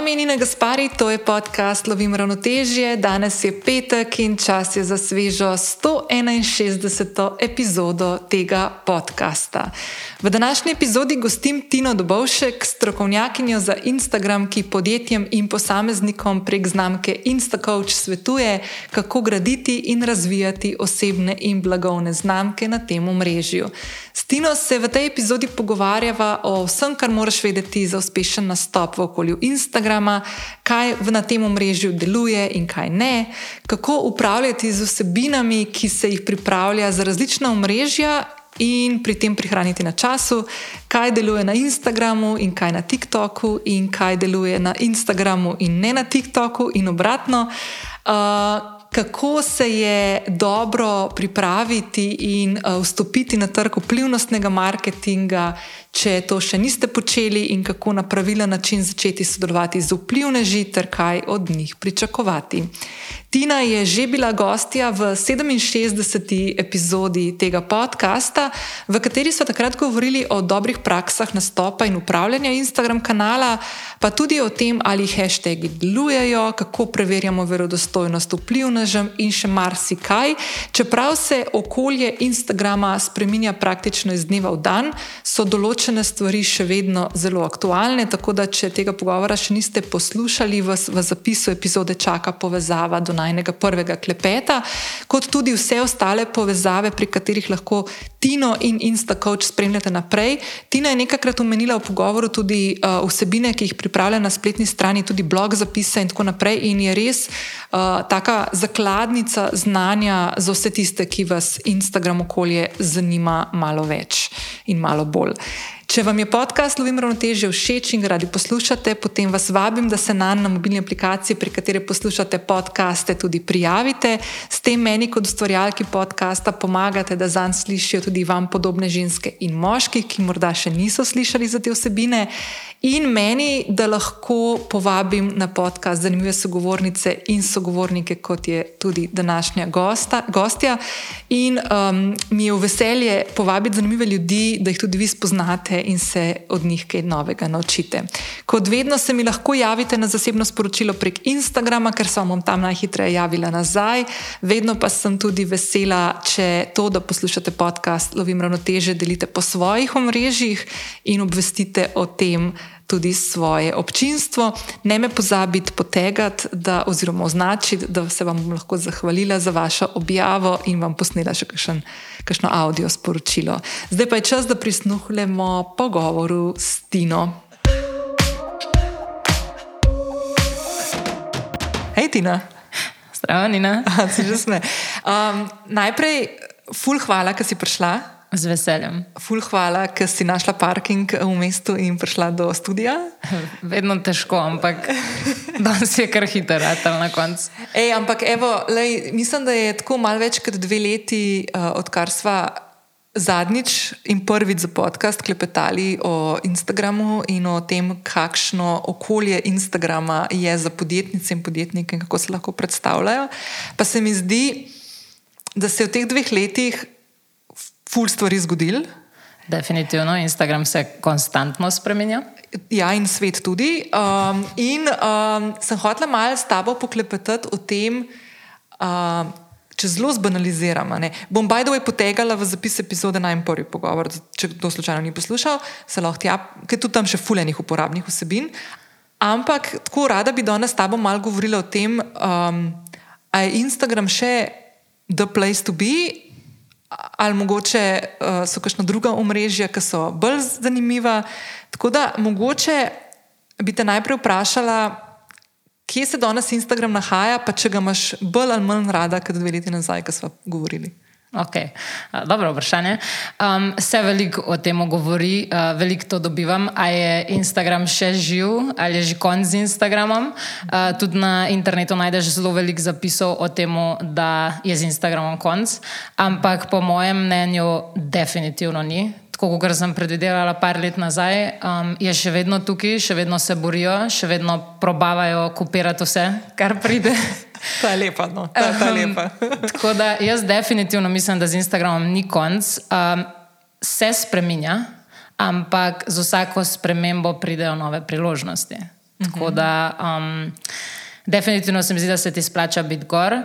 ime je Nina Gaspari, to je podcast Lovim ravnotežje. Danes je petek in čas je za svežo 161. epizodo tega podcasta. V današnji epizodi gostim Tino Dobovšek, strokovnjakinjo za Instagram, ki podjetjem in posameznikom prek znamke Instacoach svetuje, kako graditi in razvijati osebne in blagovne znamke na tem omrežju. S Tino se v tej epizodi pogovarjava o vsem, kar moraš vedeti za uspešen nastop v okolju Instagrama, kaj na tem omrežju deluje in kaj ne, kako upravljati z vsebinami, ki se jih pripravlja za različna omrežja. In pri tem prihraniti na času, kaj deluje na Instagramu in kaj na TikToku, in kaj deluje na Instagramu in ne na TikToku, in obratno. Uh, kako se je dobro pripraviti in uh, vstopiti na trg vplivnostnega marketinga, če to še niste počeli, in kako na pravilen način začeti sodelovati z vplivneži ter kaj od njih pričakovati. Tina je že bila gostja v 67. epizodi tega podcasta, v kateri so takrat govorili o dobrih praksah nastopa in upravljanja Instagram kanala, pa tudi o tem, ali hashtagi delujejo, kako preverjamo verodostojnost vplivnežem in še marsikaj. Čeprav se okolje Instagrama spreminja praktično iz dneva v dan, so določene določene stvari še vedno zelo aktualne. Tako da, če tega pogovora še niste poslušali, v, v zapisu epizode čaka povezava do najnega prvega klepeta, kot tudi vse ostale povezave, pri katerih lahko Tino in Instacoach spremljate naprej. Tina je nekajkrat omenila v pogovoru tudi uh, vsebine, ki jih pripravlja na spletni strani, tudi blog zapise in tako naprej. In je res uh, taka zakladnica znanja za vse tiste, ki vas Instagram okolje zanima malo več in malo bolj. Če vam je podcast Lovim ravnoteže všeč in ga radi poslušate, potem vas vabim, da se nam na mobilni aplikaciji, pri kateri poslušate podcaste, tudi prijavite. S tem meni kot ustvarjalki podcasta pomagate, da zanj slišijo tudi vam podobne ženske in moški, ki morda še niso slišali za te osebine. In meni, da lahko povabim na podcast zanimive sogovornice in sogovornike, kot je tudi današnja gosta, gostja. In um, mi je v veselje povabiti zanimive ljudi, da jih tudi vi spoznate in se od njih kaj novega naučite. Kot vedno se mi lahko javite na zasebno sporočilo prek Instagrama, ker sem vam tam najhitreje javila nazaj. Vedno pa sem tudi vesela, če to, da poslušate podcast, lovim ravnoteže, delite po svojih omrežjih in obvestite o tem tudi svoje občinstvo. Ne me pozabite potegati, da, oziroma označiti, da se vam bom lahko zahvalila za vašo objavo in vam posnela še kakšen, kakšno audio sporočilo. Zdaj pa je čas, da prisluhnemo pogovoru s Tino. Hej, Tina. Zdravo, Nina. Um, najprej, ful, hvala, da si prišla. Z veseljem. Ful, hvala, ker si našla parking v mestu in prišla do studia. Vedno težko, ampak danes je kar hiter, tam na koncu. Ampak evo, lej, mislim, da je tako malo več kot dve leti, uh, odkar sva zadnjič in prvič za podcast klepetali o Instagramu in o tem, kakšno okolje Instagrama je za podjetnice in podjetnike in kako se lahko predstavljajo. Pa se mi zdi, da se je v teh dveh letih ful stvari zgodil. Definitivno, Instagram se konstantno spremenja. Ja, in svet tudi. Um, in um, sem hotela malo s tabo poklepetati o tem, uh, če zelo zbanaliziramo. Bom by the way potegala v zapis epizode na en prvi pogovor, če kdo slučajno ni poslušal, se lahko tja, ker tudi tam še fuljenih uporabnih vsebin. Ampak tako rada bi danes s tabo malo govorila o tem, um, ali je Instagram še the place to be ali mogoče uh, so kakšna druga omrežja, ki so bolj zanimiva. Tako da mogoče bi te najprej vprašala, kje se danes Instagram nahaja, pa če ga imaš bolj ali manj rada, kot dve leti nazaj, ko smo govorili. Okay. Dobro vprašanje. Um, se veliko o tem govori, uh, veliko to dobivam. Ali je Instagram še živ, ali je že konc z Instagramom? Uh, tudi na internetu najdeš zelo veliko zapisov o tem, da je z Instagramom konc. Ampak po mojem mnenju, definitivno ni. Tako kot sem predvidevala par let nazaj, um, je še vedno tukaj, še vedno se borijo, še vedno probavajo kopirati vse, kar pride. Ta je lepa. No. Ta, ta je lepa. Tako da jaz definitivno mislim, da z Instagramom ni konc. Um, se spremenja, ampak z vsako spremembo pridejo nove priložnosti. Tako da, um, definitivno se mi zdi, da se ti splača biti gor.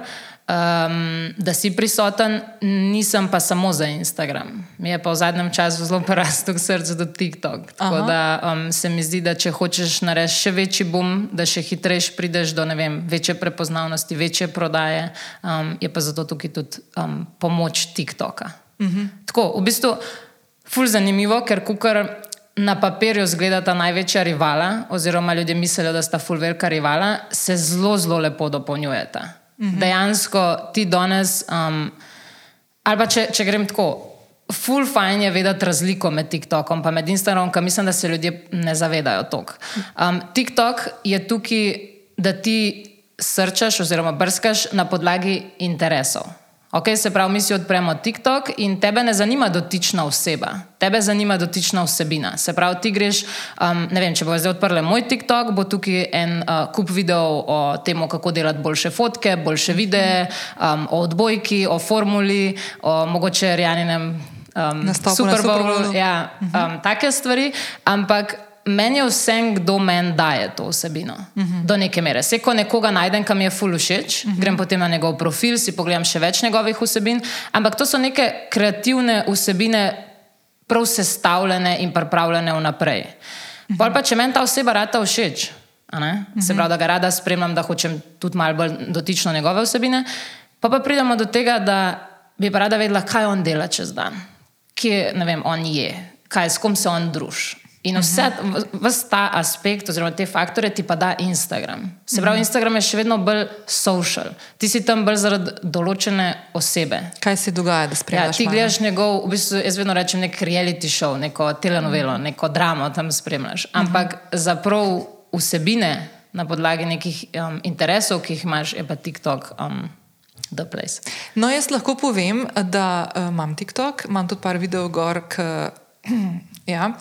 Um, da si prisoten, nisem pa samo za Instagram. Mi je pa v zadnjem času zelo porastel srce do TikTok. Tako Aha. da um, se mi zdi, da če hočeš narediti še večji boom, da še hitreje prideš do vem, večje prepoznavnosti, večje prodaje, um, je pa zato tukaj tudi um, pomoč TikToka. Uh -huh. Tako, v bistvu, ful zanimivo, ker kukar. Na papirju zgledata največja rivala, oziroma ljudje mislijo, da sta ful velika rivala, se zelo, zelo lepo dopolnjujeta. Mm -hmm. Dejansko ti danes, um, ali pa če, če grem tako, ful fajn je vedeti razliko med TikTokom in Instagramom, ker mislim, da se ljudje ne zavedajo toliko. Um, TikTok je tukaj, da ti srčaš oziroma brskaš na podlagi interesov. Okay, se pravi, mi si odpremo TikTok in tebe ne zanima dotična oseba, tebe zanima dotična vsebina. Se pravi, ti greš, um, ne vem, če bo zdaj odprl moj TikTok, bo tukaj en uh, kup videov o tem, kako delati boljše fotke, boljše videe, um, o odbojki, o formuli, o mogoče Rjaninem um, na Super Bowlu. Super Bowlu. Ja, um, take stvari, ampak. Meni je vse, kdo meni daje to vsebino. Uh -huh. Do neke mere. Se, ko nekoga najdem, kam je ful všeč, uh -huh. grem potem na njegov profil, si pogledam še več njegovih vsebin, ampak to so neke kreativne vsebine, prav sestavljene in pripravljene vnaprej. Uh -huh. pa, če meni ta oseba rata všeč, a ne? se pravi, da ga rada spremljam, da hočem tudi malo bolj dotično njegove vsebine, pa pa pridemo do tega, da bi pa rada vedela, kaj on dela čez dan, kje vem, on je, kaj, s kom se on druži. In vse, vse ta aspekt, oziroma te faktore, ti pa da Instagram. Se pravi, Instagram je še vedno bolj social. Ti si tam bolj zaradi določene osebe. Kaj se dogaja, da Ja, spremljaš? ti malo? gledaš njegov, v bistvu, jaz vedno rečem, nek reality show, neko telenovelo, neko dramo tam spremljaš. Ampak za prav vsebine na podlagi nekih um, interesov, ki jih imaš, je pa TikTok um. No, jaz lahko povem, da uh, imam TikTok, imam tudi par videov gor. K, ja.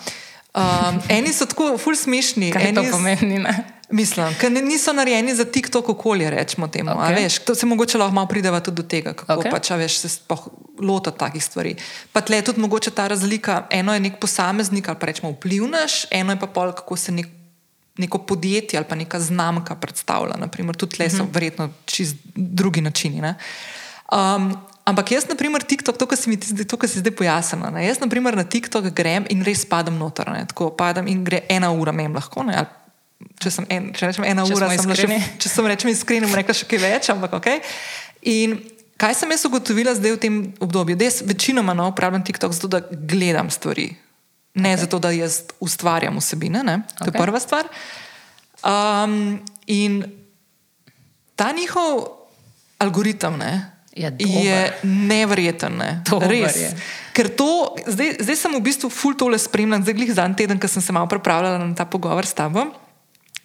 Um, eni so tako ful smešni. Kaj to eni s- pomeni? Ne? Mislim, ker niso narejeni za TikTok okolje, rečemo temu. Okay. Veš, to se mogoče lahko malo prideva tudi do tega, kako okay. Pač, veš, se sploh lota takih stvari. Pa tle je tudi mogoče ta razlika. Eno je nek posameznik ali pa rečemo vplivnaš, eno je pa pol, kako se nek, neko podjetje ali pa neka znamka predstavlja. Naprimer, tudi tle so uh -huh. verjetno čist drugi načini. ne. Um, ampak jaz, na primer, TikTok, to, kar si mi to, kar si zdaj pojasnila, ne, jaz, na primer, na TikTok grem in res padam noter, ne, tako padam in gre ena ura, mem lahko, ne, ali če sem en, če rečem ena Če ura, sem bila še, iskreni. če sem rečem iskreni, bom rekla še kaj več, ampak ok. In kaj sem jaz ugotovila zdaj v tem obdobju? Da jaz večinoma no, uporabljam TikTok zato, da gledam stvari, ne okay. zato, da jaz ustvarjam vsebine, ne, to okay. je prva stvar. Um, in ta njihov algoritem ne, Je dober. je nevreten. Ne. Res. je. Ker to, zdaj, zdaj sem v bistvu ful tole spremljal, zdaj glih zadnji teden, ko sem se malo pripravljala na ta pogovor s tabo.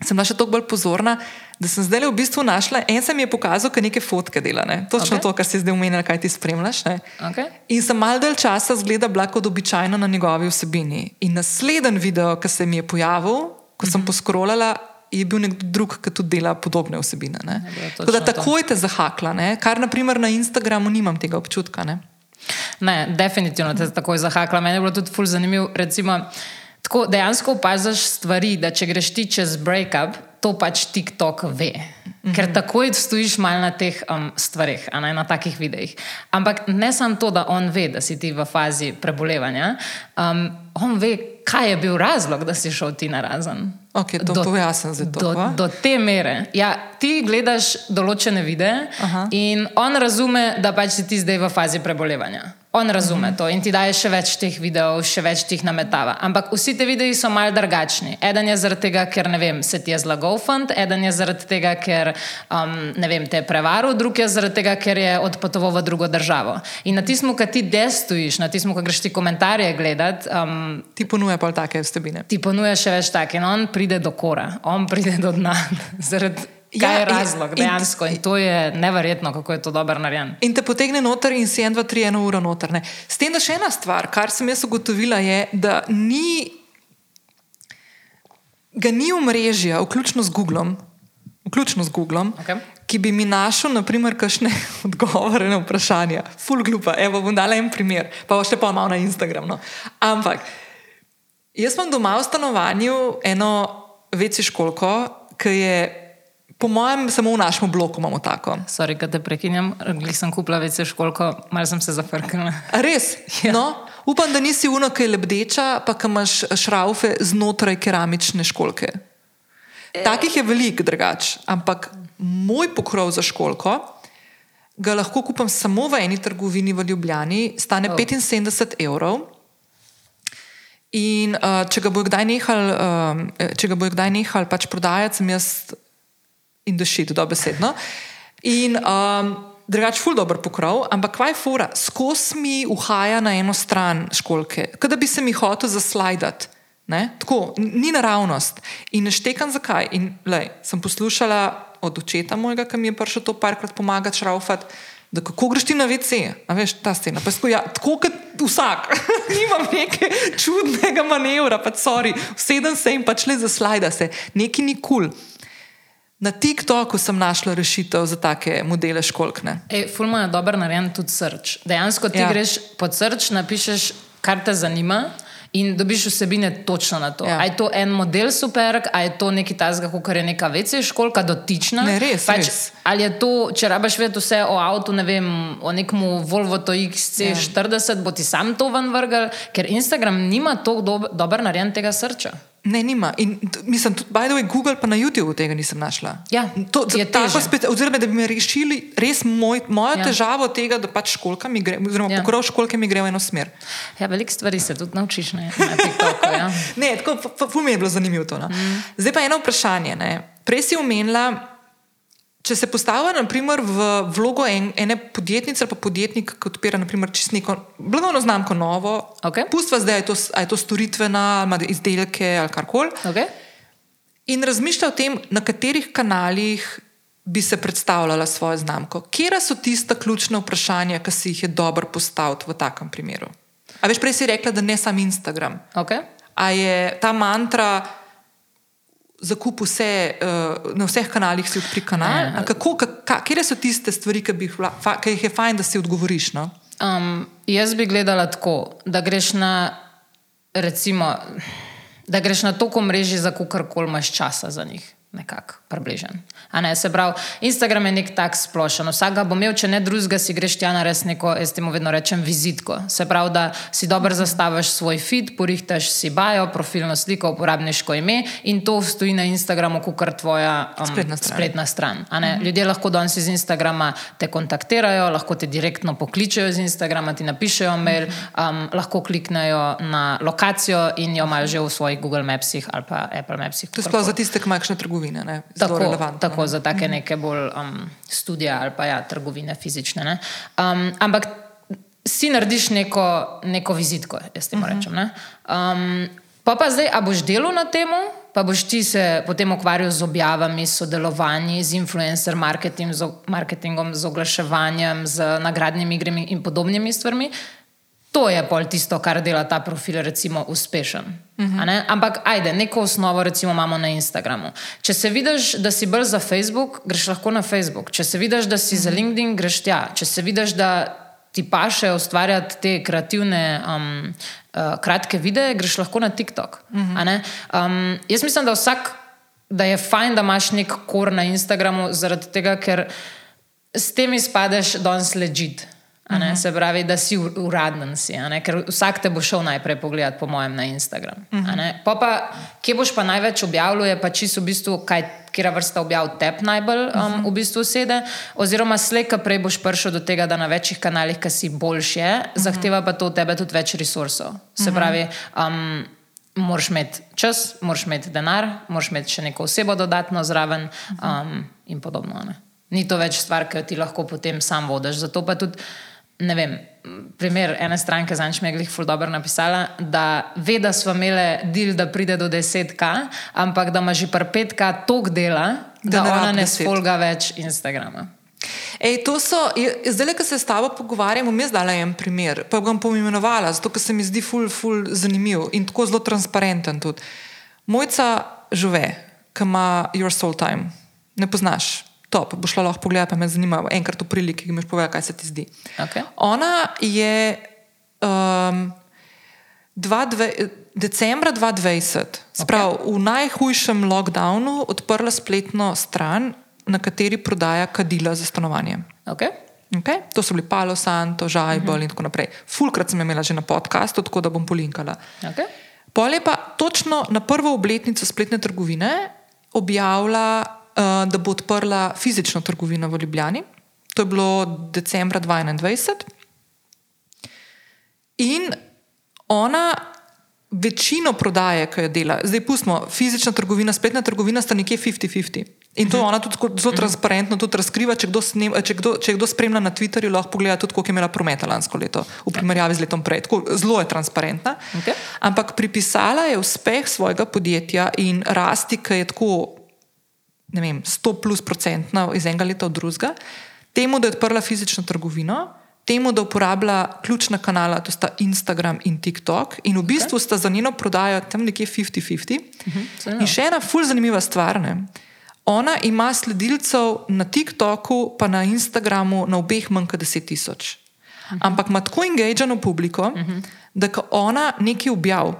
Sem bila še toliko bolj pozorna, da sem zdaj v bistvu našla. En sem je pokazal, kaj neke fotke dela, ne? točno okay. to, kar si zdaj omenila, kaj ti spremljaš. Ne? Okay. In sem mal del časa zgledala kot običajno na njegovi vsebini. In naslednji video, ki se mi je pojavil, ko sem poskrolala, je bil nekdo drug, ki tudi dela podobne vsebine. ne. bilo Tako da točno to. takoj te zahakla, ne? kar naprimer na Instagramu nimam tega občutka. Ne? Ne, definitivno te takoj zahakla. Meni je bilo tudi ful zanimivo. Recimo, tako dejansko opaziš stvari, da če greš ti čez breakup, to pač TikTok ve. Mhm. Ker takoj stojiš malo na teh um, stvarih, ne na takih videih. Ampak ne samo to, da on ve, da si ti v fazi prebolevanja, um, on ve, kaj je bil razlog, da si šel ti na razen. Ok, to pojasnim zdaj to, Do, kva? do te mere. Ja, ti gledaš določene videe Aha. in on razume, da pač si ti zdaj v fazi prebolevanja. On razume to in ti daje še več teh videov, še več tih nametava. Ampak vsi ti videi so mal drugačni. Eden je zaradi tega, ker ne vem, se ti je zlagal fant, eden je zaradi tega, ker um, ne vem, te je prevaril, drug je zaradi tega, ker je odpotoval v drugo državo. In na tistem, ki ti destojiš, na tistem, ko greš ti komentarje gledati, um, Ti ponuja pa take vsebine. ti ponuja še več take. In on pride do kora, on pride do dna. Zaradi Ja, kaj je in- razlog in- dejansko. In to je neverjetno, kako je to dobro narejen. In te potegne noter in si en, dva, tri, eno uro noter. Ne. S tem, da še ena stvar, kar sem jaz ugotovila, je, da ni, ga ni omrežja, vključno z Googlom, vključno z Googlom Okej. ki bi mi našel, naprimer, kakšne odgovore na vprašanja. Ful glupa, evo, bom dala en primer, pa bo še pa malo na Instagram. No. Ampak jaz imam doma v stanovanju eno večjo školko ki je, po mojem, samo v našem bloku imamo tako. Sorry, da te prekinjam, glih sem kupila vece školko, malo sem se zafrknila. A res? Ja. No, upam, da nisi uno, ki je lebdeča, pa ki imaš šraufe znotraj keramične školke. Takih je veliko, drugač. Ampak moj pokrov za školko ga lahko kupim samo v eni trgovini v Ljubljani, stane Oh. oh. 75 evrov. In uh, če ga bojo kdaj nehali, če ga bojo kdaj nehali pač prodajati, sem jaz in dušit, dobesedno. In um, drugač, ful dobr pokrov, ampak kaj je fora, skozi mi uhaja na eno stran školke, kot da bi se mi hotel zaslajdati. Ne? Tako, ni naravnost. In ne štekam zakaj. In, lej, sem poslušala od očeta mojega, ki mi je prišel to parkrat pomagati šraufati, da kako greš ti na a veš, ta scena. Tako, ja, tako kot vsak, nimam neke čudnega manevra, pa sorry, sedem se in pač le zaslajda se, neki ni kul. Cool. Na TikToku sem našla rešitev za take modele školkne. Ej, Fulma je dober narejen tudi srč. Dejansko ti Ja. greš pod srč, napišeš, kar te zanima. In dobiš vsebine točno na to. Ja. Ja. Je to en model super, ali je to nekaj tasga, kot je neka večja školka, dotična. Ne, res, pač, res. Ali je to, če rabaš vedeti vse o avtu, ne vem, o nekem Volvo XC40, ja. bo ti sam to ven vrgel, ker Instagram nima tako dob dober narejen tega srča. Ne, nima. In mislim, tudi, by the way, Google pa na YouTubu tega nisem našla. Ja, to je je tako spet, oziroma da bi mi rešili res moj, mojo Ja. težavo tega, da pač školka mi gre, oziroma Ja. pokrov školke mi gre v eno smer. Ja, veliko stvari se tudi naučiš na, na TikToku. Ja. Ne, tako f- f- ful mi je bilo zanimivo to. No. Mm. Zdaj pa eno vprašanje. Ne. Prej si omenila, če se postavlja naprimer, v vlogo en, ene podjetnice ali pa podjetnika, ki odpira naprimer, čisto neko blagovno znamko novo. Okej. Pustva zdaj, a je to, je to storitvena, ali izdelke ali karkoli. Okay? In razmišlja o tem, na katerih kanalih bi se predstavljala svojo znamko. Kje so tista ključna vprašanja, ki si jih je dobro postaviti v takem primeru? A veš, prej si rekla, da ne sam Instagram. Okay? A je ta mantra zakup vse, uh, na vseh kanalih si odpri kanal? Ne. A Kako, ka, ka, kje so tiste stvari, ki, bi, jih je fajn, da si odgovoriš? No? Um, jaz bi gledala tako, da greš na, recimo, da greš na toliko mreži, za kar imaš časa za njih. Nekako približen. A Ne, se pravi, Instagram je nek tak splošen. Vsak ga bo imel, če ne drugega, si greš tja na res neko, jaz temu vedno rečem, vizitko. Se pravi, da si dobro zastaviš svoj feed, porihtaš si bio, profilno sliko, uporabniško ime in to stoji na Instagramu, kot tvoja um, Spletna stran. spletna stran. a ne. Ljudje lahko danes iz Instagrama te kontaktirajo, lahko te direktno pokličejo iz Instagrama, ti napišejo mail, um, lahko kliknejo na lokacijo in jo imajo že v svojih Google Mapsih ali pa Apple Mapsih. To je sploh za tiste, ki imajo kakšne trgovine. Ne? Zelo Tako, relevantno, tako ne. za take neke bolj um, studije ali pa ja, trgovine fizične. ne. Um, ampak si narediš neko, neko vizitko, jaz temu uh -huh. rečem. ne. Um, pa pa zdaj, a boš delal na tem, pa boš ti se potem ukvarjal z objavami, sodelovanji, z influencer marketing, z, marketingom, z oglaševanjem, z nagradnimi igrami in podobnimi stvarmi. To je pol tisto, kar dela ta profil, recimo, uspešen. Uh -huh. Ampak, ajde, neko osnovo, recimo, imamo na Instagramu. Če se vidiš, da si bolj za Facebook, greš lahko na Facebook. Če se vidiš, da si uh -huh. za LinkedIn, greš tja. Če se vidiš, da ti paše ustvarjati te kreativne, um, uh, kratke videe, greš lahko na TikTok. Uh -huh. um, jaz mislim, da vsak, da je fajn, da imaš nek kor na Instagramu, zaradi tega, ker s tem izpadeš danes ležit. -huh. Se pravi, da si ur- uraden, si, ne? ker vsak te bo šel najprej pogledat, po mojem, na Instagram. Uh -huh. pa pa, kje boš pa največ objavljal, je pa čisto v bistvu, kaj, kera vrsta objav te najbolj um, uh -huh. v bistvu sede. Oziroma, slej, ko prej boš prišel do tega, da na večjih kanalih, ki si boljši, je, uh -huh. zahteva pa to od tebe tudi več resursov. Se pravi, um, moraš imeti čas, moraš imeti denar, moraš imeti še neko osebo dodatno zraven um, in podobno. Ne? Ni to več stvar, ki jo ti lahko potem sam vodiš. Zato pa tudi, ne vem, primer ene stranke, zanj mi je glih ful dobro napisala, da ve, da smo imeli del, da pride do 10k, ampak da ima že par 5k tok dela, da, Da ne ona ne 10. spolga več Instagrama. Ej, to so, je- zdaj, ko se s tabo pogovarjam, bom jaz dala en primer, pa ga bom poimenovala, zato ker se mi zdi ful, ful zanimiv in tako zelo transparenten tudi. Mojca Žuve, ki ima Your Soul Time, ne poznaš, top, bo šla lahko pogledati, pa me zanima, enkrat v priliki, ki mi povedala, kaj se ti zdi. Okay. Ona je um, 22, decembra 2020, sprav, okay. v najhujšem lockdownu, odprla spletno stran, na kateri prodaja kadila za stanovanje. Okay. Okay? To so bili Palo Santo, Žajbol uh -huh. in tako naprej. Fulkrat sem imela že na podkastu, tako da bom polinkala. Okay. Pol je pa točno na prvo obletnico spletne trgovine objavila, da bo odprla fizično trgovino v Ljubljani. To je bilo decembra 2021. In ona večino prodaje, ki jo dela, zdaj pustimo, fizična trgovina, spletna trgovina, sta nekje 50-50. In to -huh. ona tudi zelo -huh. transparentno tudi razkriva. Če kdo, snem, če, kdo, če kdo spremlja na Twitterju, lahko pogleda tudi, koliko je imela prometa lansko leto v primerjavi z letom prej. Tako, zelo je transparentna. Okay. Ampak pripisala je uspeh svojega podjetja in rasti, ki je tako, ne vem, 100 plus procentna iz enega leta v drugega, temu, da je odprla fizično trgovino temu, da uporablja ključna kanala, to sta Instagram in TikTok, in v bistvu sta za njeno prodajo tam nekje 50-50. Uh -huh, in še ena fulj zanimiva stvar. Ne? Ona ima sledilcev na TikToku, pa na Instagramu, na obeh manj kot 10 tisoč. Ampak ima tako engagirano publiko, uh -huh. da ko ona nekaj objavi,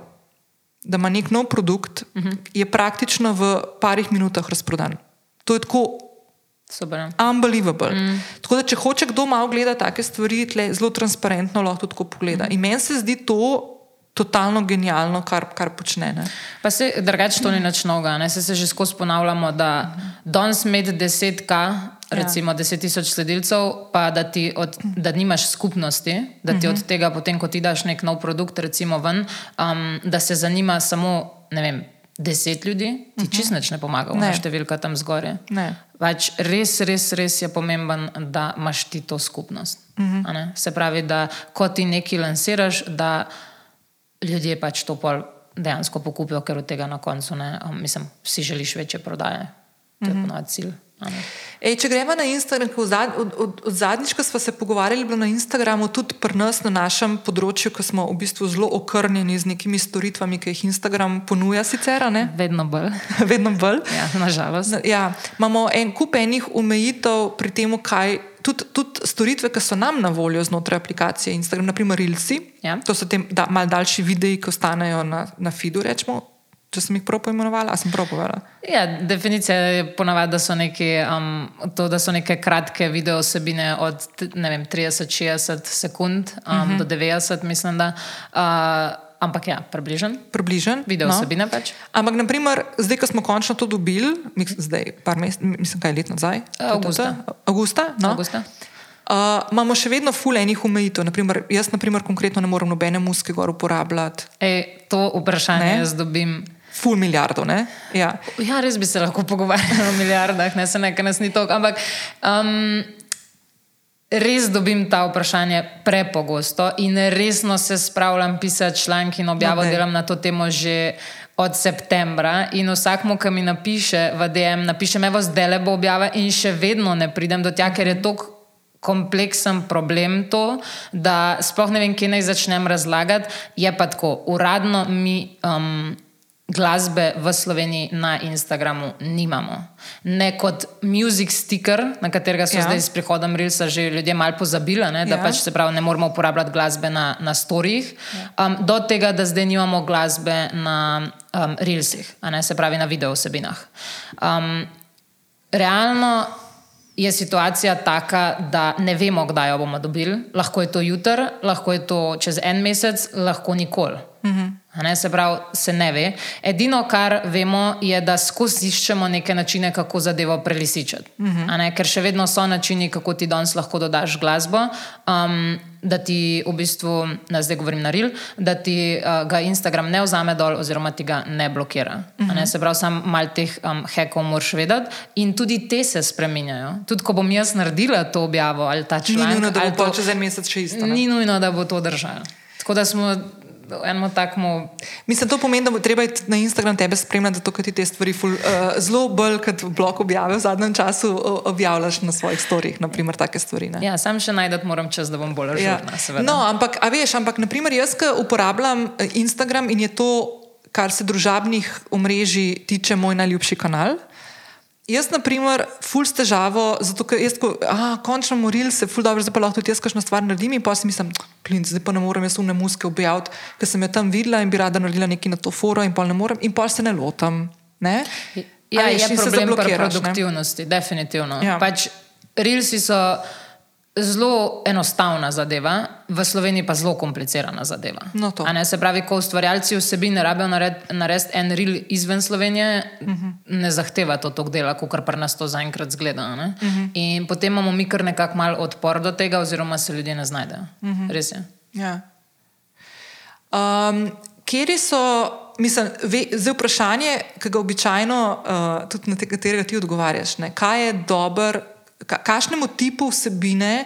da ima nek nov produkt, uh -huh. je praktično v parih minutah razprodan. To je tako Super. Unbelievable. Mm. Tako da, če hoče kdo malo gledati take stvari, tle, zelo transparentno lahko tudi pogleda. Mm. In meni se zdi to totalno genialno, kar, kar počne. Ne? Pa se drugače to ni nič novega. Se, se že skozi ponavljamo, da danes med 10k. Recimo, ja. 10 tisoč sledilcev, pa da, od, da nimaš skupnosti, da ti uh -huh. od tega, potem, ko ti daš nek nov produkt, recimo, ven, um, da se zanima samo, ne vem, deset ljudi, ti uh mhm. -huh. čist ne pomaga, ne številka tam zgoraj. Pač res, res, res je pomemben, da imaš ti to skupnost. Uh mhm. -huh. Se pravi, da ko ti nekaj lansiraš, da ljudje pač to pol dejansko pokupijo, ker od tega na koncu ne, um, mislim, si želiš večje prodaje. To je uh -huh. ponovadi cilj. Ej, če gremo na Instagram, od, od, od, od zadnjič, ko smo se pogovarjali na Instagramu, tudi pri nas na našem področju, ko smo v bistvu zelo okrnjeni z nekimi storitvami, ki jih Instagram ponuja, sicer. Vedno bolj. Vedno bolj. Ja, nažalost. Ja, imamo en kup enih omejitev pri tem, kaj. Tudi tud storitve, ki so nam na voljo znotraj aplikacije Instagram, naprimer Reelsi, ja. to so ti da, malce daljši videi, ki ostanejo na, na feedu, rečemo, če sem jih prav poimenovala, sem prav povedala. Ja, definicija je ponavadi, da so neke, um, to, da so neke kratke video osebine od 30-60 sekund um, uh mhm. -huh. do 90, mislim. Da, uh, Ampak ja, približen. Približen. Video no. osebine pač. Ampak, naprimer, zdaj, ko smo končno to dobili, zdaj, par mesecev, mislim, kaj let nazaj? Augusta. Augusta, no? Augusta. Uh, imamo še vedno fulejnih omejitev. Naprimer, jaz, naprimer, konkretno ne morem nobene muske gor uporabljati. Ej, to vprašanje ne? jaz dobim ful milijardo. Ja. ja, res bi se lahko pogovarjali o milijardah, ne se nekaj nas ni toliko. Ampak um, res dobim ta vprašanje prepogosto in resno se spravljam pisati članke in objavo, okay. delam na to temo že. Od septembra in vsakmu, ki mi napiše v DM, napiše, me zdaj le bo objava, in še vedno ne pridem do tega, ker je to kompleksen problem, to, da sploh ne vem, kje naj začnem razlagati. Je pa tako, uradno mi. Um, glasbe v Sloveniji na Instagramu nimamo. Ne kot music sticker, na katerega so ja. zdaj s prihodom Rilsa že ljudje malo pozabili, ne, da ja. pač se pravi, ne moramo uporabljati glasbe na, na storjih, ja. um, do tega, da zdaj nimamo glasbe na um, Rilsih, se pravi na video vsebinah. Um, realno je situacija taka, da ne vemo, kdaj jo bomo dobili. Lahko je to jutr, lahko je to čez en mesec, lahko nikoli. Mhm. Ne, se pravi, se ne ve. Edino, kar vemo, je, da skozi iščemo neke načine, kako zadevo prelisičati. Uh -huh. Ker še vedno so načini, kako ti danes lahko dodaš glasbo. Um, da ti v bistvu, da zdaj govorim na real, da ti uh, ga Instagram ne vzame dol, oziroma ti ga ne blokira. Uh -huh. ne? Se pravi, samo malo teh um, hekov moraš vedeti. In tudi te se spremenjajo. Tudi ko bom jaz naredila to objavo ali ta članek. Ni nujno, da bo to čez en mesec še isto. Ne? Ni nujno, da bo to držalo. Tako da smo enemu takmu. Mislim, to pomeni, da bo treba na Instagram tebe spremljati, zato ti te stvari ful, uh, zelo bolj kot blog objave v zadnjem času objavljaš na svojih storjih, naprimer take stvari. Ne? Ja, sam še najdete moram čas, da bom bolj razumela. Ja. No, ampak, a veš, ampak naprimer jaz, ki uporabljam eh, Instagram in je to, kar se družabnih omrežij tiče, moj najljubši kanal. Jaz, na primer, ful s težavo, zato ker jaz, ko, a, končno moril se, ful dobro, zdaj pa lahko tudi jaz kakšno stvar naredim in pa si mislim, klinc, zdaj pa ne morem jaz umne muske objaviti, ker sem jo tam videla in bi rada naredila nekaj na to foro in pol ne morem in pol se ne lotam. Ne? Ja, je se problem pri zablokiraš, ne? produktivnosti, definitivno. Ja. Pač, Reelsi so zelo enostavna zadeva, v Sloveniji pa zelo komplicirana zadeva. No, Ne, se pravi, ko ustvarjalci vsebin ne rabijo nared- narediti en reel izven Slovenije, uh Mhm. -huh. ne zahteva to toliko dela, kot kar nas to zaenkrat zgleda. Uh -huh. In potem imamo mi kar nekako mal odpor do tega, oziroma se ljudje ne znajdejo. Uh Mhm. -huh. Res je. Ja. Um, Kje so, mislim, ve, zdaj vprašanje, ki ga običajno, uh, tudi na te, katerega ti odgovarjaš, ne, kaj je dober, kakšnemu tipu vsebine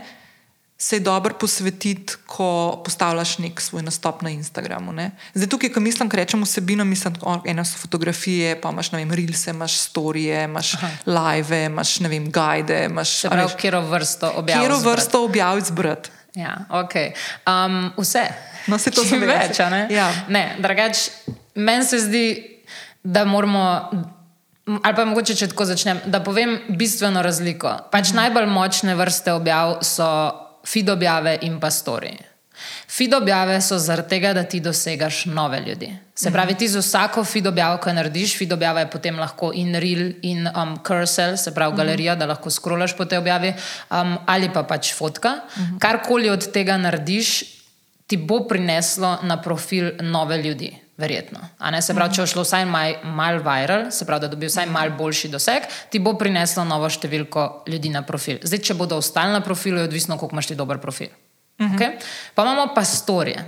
se je dobro posvetiti, ko postavljaš nek svoj nastop na Instagramu. Ne? Zdaj, tukaj, ko mislim, ko rečem vsebino, mislim, o, ena so fotografije, pa imaš, vem, reelse, imaš storije, imaš live, imaš, ne vem, guide, imaš, Se pravi, kjero vrsto objavljamo. katero vrsto objav izbrati. Ja, okay. um, vse. No, saj to vedela. več, ne? Ja. ne drugač, meni se zdi, da moramo. Ali pa mogoče, če tako začnem, da povem bistveno razliko. Pač Mhm. najbolj močne vrste objav so feed objave in pa story. Feed objave so zaradi tega, da ti dosegaš nove ljudi. Se pravi, ti z vsako feed objavo, ko jo narediš, feed objava je potem lahko in reel in um, cursor, se pravi galerija, da lahko skrolaš po tej objavi, um, ali pa pač fotka. Karkoli od tega narediš, ti bo prineslo na profil nove ljudi. Verjetno. A Ne, se pravi, če bo šlo vsaj mal, mal viral, se pravi, da dobi vsaj mal boljši doseg, ti bo prineslo novo številko ljudi na profil. Zdaj, če bodo ostali na profilu, je odvisno, koliko imaš ti dober profil. Uh -huh. okay? Pa imamo pa storije.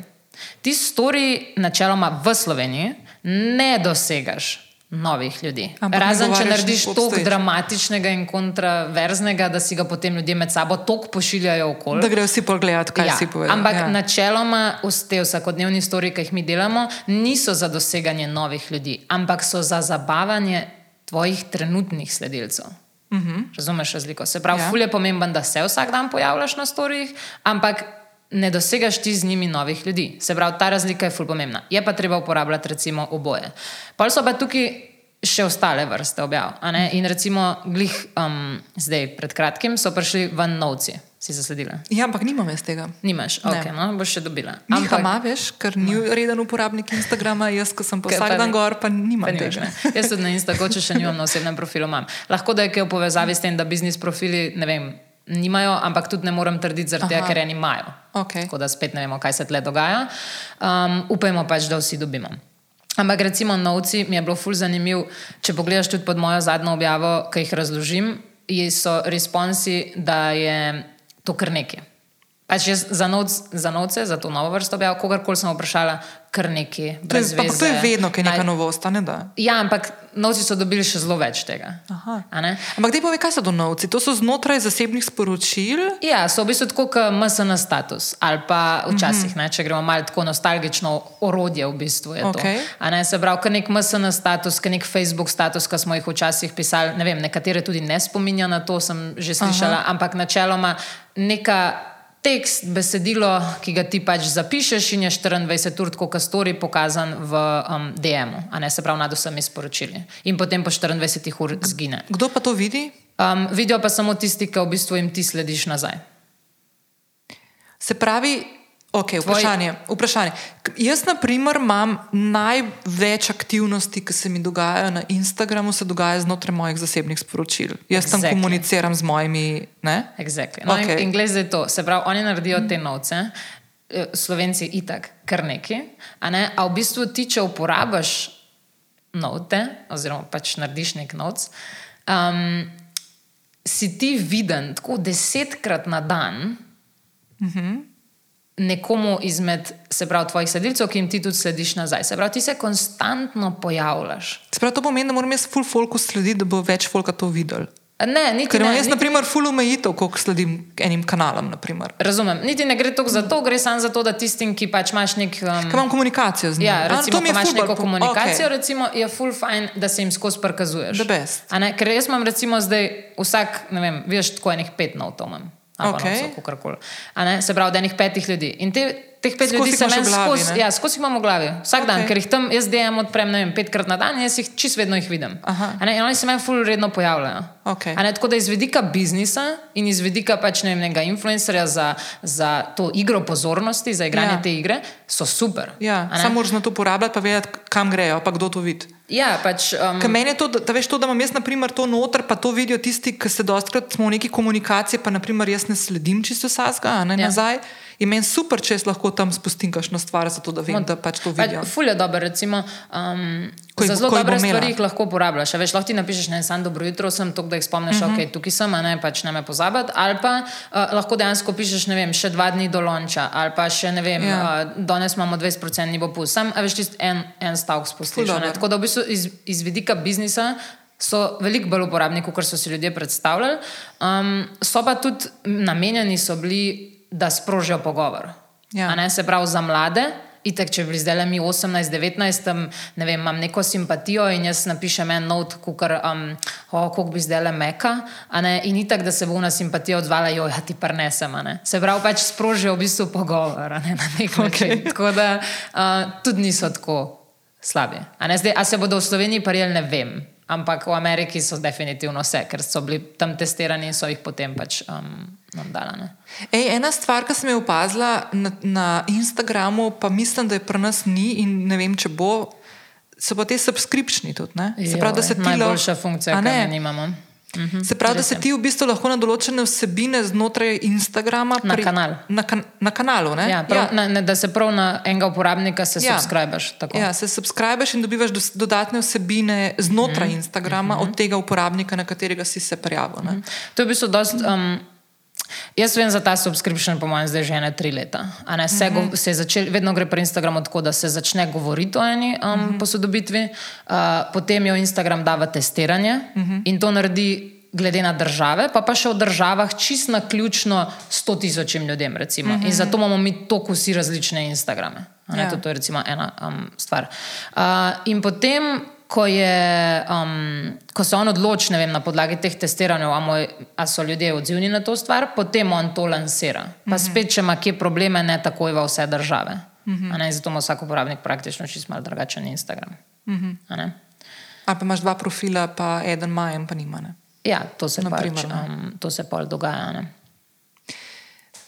Ti storiji, načeloma v Sloveniji, ne dosegaš novih ljudi. Ampak Razen, če narediš toliko dramatičnega in kontraverznega, da si ga potem ljudje med sabo toliko pošiljajo okoli. Da grejo vsi pogledati, kaj Ja, si povedal. ampak ja. načeloma te vsakodnevni storiji, ki jih mi delamo, niso za doseganje novih ljudi, ampak so za zabavanje tvojih trenutnih sledilcev. Uh -huh. Razumeš razliko? Se pravi, Ja. ja. ful je pomemben, da se vsak dan pojavljaš na storijih, ampak ne dosegaš ti z njimi novih ljudi. Se pravi, ta razlika je ful pomembna. Je pa treba uporabljati recimo oboje. Pa so pa tukaj še ostale vrste objav. ne? In recimo, glih um, zdaj, pred kratkim so prišli ven novci, si zasledila. ja, ampak nimam jaz tega. Nimaš, Ne. ok, no, boš še dobila. Miha ima, veš, ker ni reden uporabnik Instagrama, jaz, ko sem pa vsak dan gor, pa nimam Pa nimaš, tega. ne. Jaz tudi na Instagramu, če še nimam na osebnem profilu, imam. Lahko da je kaj v povezavi s tem, da biznis profili ne vem, nimajo, ampak tudi ne morem trditi, zaradi tega, ker eni imajo. Okej. Tako da spet ne vemo, kaj se tle dogaja. Um, upajmo pač, da vsi dobimo. Ampak recimo novci mi je bilo ful zanimiv, če pogledaš tudi pod mojo zadnjo objavo, ki jih razložim, so responsi, da je to kar nekaj. Pač jaz za, novc, za novce, za to novo vrsto objav, kogarkoli sem vprašala, kar nekaj. To je, brez ampak to je vedno, kaj je neka novost, ne da. Ja, ampak novci so dobili še zelo več tega. Ampak te pove, kaj so donovci? To so znotraj zasebnih sporočil. Ja, so v bistvu tako kot MSN status ali pa včasih, Mhm. ne, če gremo malo tako nostalgično, orodje v bistvu je Okej. to. A Ne, se pravi, kot nek MSN status, kot nek Facebook status, ki smo jih včasih pisali, ne vem, nekatere tudi ne spominja na to, sem že slišala, Aha. ampak načeloma neka. Tekst, besedilo, ki ga ti pač zapišeš, in je 24 ur, kot kastori, pokazan v um, DM-u, a ne se pravi nad vsemi sporočili. In potem po 24 ur zgine. Kdo pa to vidi? Um, vidijo pa samo tisti, ki v bistvu jim ti slediš nazaj. Se pravi, okay, vprašanje, vprašanje. Jaz, na primer, imam največ aktivnosti, ki se mi dogajajo na Instagramu, se dogaja znotraj mojih zasebnih sporočil. Jaz tam Exactly. komuniciram z mojimi. Ne? Exactly. No, okay. In, in glede zdaj to, se pravi, oni naredijo te novce, eh, slovenci itak, kar neki, a, ne? a v bistvu ti, če uporabiš note, oziroma pač narediš nek novc, um, si ti viden tako desetkrat na dan. Nekomu izmed, se pravi, tvojih sledilcev, ki jim ti tudi slediš nazaj. Se pravi, ti se konstantno pojavljaš. Se pravi, to pomeni, da moram jaz full folku slediti, da bo več folka to videl. Ne, niti Ker imam jaz, na primer, full omejitev, koliko sledim enim kanalom. naprimer. Razumem. Niti ne gre toliko za to, gre samo za to, da tistim, ki pač imaš nek. Um, Ker imam komunikacijo z njimi. Ja, recimo, ko imaš ful neko komunikacijo, okay. recimo, je full fajn, da se jim skozi prikazuješ. Ker jaz imam recimo zdaj vsak, ne vem, veš, tako enih pet notov imam. Okej. kakorkoli. A ne, Se pravi, da enih petih ljudi. In te, teh pet Skozi ljudi se meni skozi, ne? ja, skozi imam v glavi, vsak okay. dan, ker jih tam jaz DM odprem vem, petkrat na dan in jaz jih čist vedno jih vidim. In oni se meni ful redno pojavljajo. A Ne, tako da iz vidika biznisa in iz vidika pač ne vem, nekega influencerja za, za to igro pozornosti, za igranje Ja. te igre, so super. Ja, samo moraš na to uporabljati, pa vedeti, kam grejo, pa kdo to vidi. Ja, pač. Um, Ker meni je to, da, da veš to, da imam jaz naprimer, to noter, pa to vidijo tisti, ki se dostakrat smo v neki komunikaciji, pa naprimer jaz ne sledim čisto vsega, ne Ja. nazaj. In meni super, če lahko tam spustim kakšno stvar, zato da vem, da pač to vidijo. Pač, ful je dobro, recimo. Um, Ko jih za zelo ko jih bo dobre stvari jih lahko uporabljaš. Veš, lahko ti napišeš, ne, samo dobro jutro sem, to, da jih spomniš, uh -huh. ok, tukaj sem, a ne pač ne me pozabiti. Ali pa uh, lahko dejansko pišeš, ne vem, še dva dni do lonča, ali pa še ne vem, Ja. ja. uh, danes imamo 20% popust. Sam, veš, čist en, en stavek spustiš. Tako da v bistvu iz, iz vidika biznisa. So veliko bolj uporabni, kot so si ljudje predstavljali. Um, so pa tudi namenjeni so bili, da sprožijo pogovor. Ja. Ne, se pravi za mlade. Itek, če bi bili zdaj mi 18-19, tam, ne vem, imam neko simpatijo in jaz napišem en not, kukar, um, oh, koliko bi zdaj le meka. in itak, da se bo na simpatijo odzvala, jo, ja ti ne. Se pravi, pač sprožijo v bistvu pogovor a ne, na nek način. Okej. Tako da uh, tudi niso tako slabi. A, ne, zdaj, a se bodo v Sloveniji prijeli, ne vem. Ampak v Ameriki so definitivno vse, ker so bili tam testirani in so jih potem pač um, nam dala. Ej, ena stvar, ki sem jo opazila na, na Instagramu, pa mislim, da je pri nas ni in ne vem, če bo, so pa te subskripčni tudi. Ne? Se pravi, da se ti lahko. Najboljša funkcija, ki jo nimamo. Mhm, Se pravi, da se ti v bistvu lahko na določene vsebine znotraj Instagrama Na kanal. Na, kan, na kanalu. Ne? Ja, prav, ja. Na, ne, da se prav na enega uporabnika se Ja. subskrbiš. Ja, se subskrbiš in dobivaš dos- dodatne vsebine znotraj mm. Instagrama mm -hmm. od tega uporabnika, na katerega si se prijavil. Mhm. Mm To je v bistvu dost. Um, Jaz vem za ta subscription, po mojem, zdaj že ne tri leta. Ne, se, go, se je začel, vedno gre pri Instagramu tako, da se začne govoriti o eni um, posodobitvi, uh, potem jo Instagram da v testiranje in to naredi. Glede na države, pa pa še v državah čist na ključno 100 tisočim ljudem. Recimo. In zato imamo mi toliko vsi različne Instagrame. Ja. to, to je recimo ena um, stvar. Uh, in potem, ko, je, um, ko se on odloči, ne vem, na podlagi teh testiranj, a, moj, a so ljudje odzivni na to stvar, potem on to lansira. Pa spet, če ima kje probleme, ne takoj v vse države. A Ne, zato ima vsak uporabnik praktično čist malo drugačen Instagram. A ne? Ali pa imaš dva profila, pa eden ima, en pa nima. Ne? Ja, to se, Na pač, um, to se pol dogaja. Ne?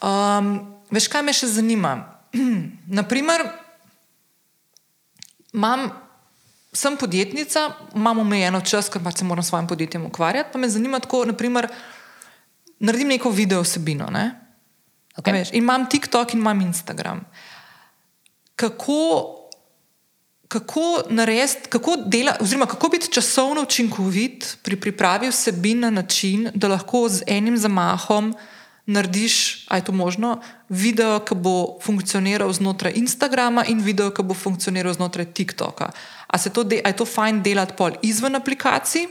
Um, veš, kaj me še zanima? Naprimer, imam, sem podjetnica, imam omejeno čas, ker pač se moram s svojim podjetjem ukvarjati. Pa me zanima tako, naprimer, naredim neko video vsebino. Ne? Okay. Veš, in imam TikTok in imam Instagram. Kako, kako narediti, kako, dela, oziroma kako biti časovno učinkovit pri pripravi vsebin na način, da lahko z enim zamahom narediš, a je to možno, video, ki bo funkcioniral znotraj Instagrama in video, ki bo funkcioniral znotraj TikToka. A, to de, a je to fajn delati pol izven aplikacij?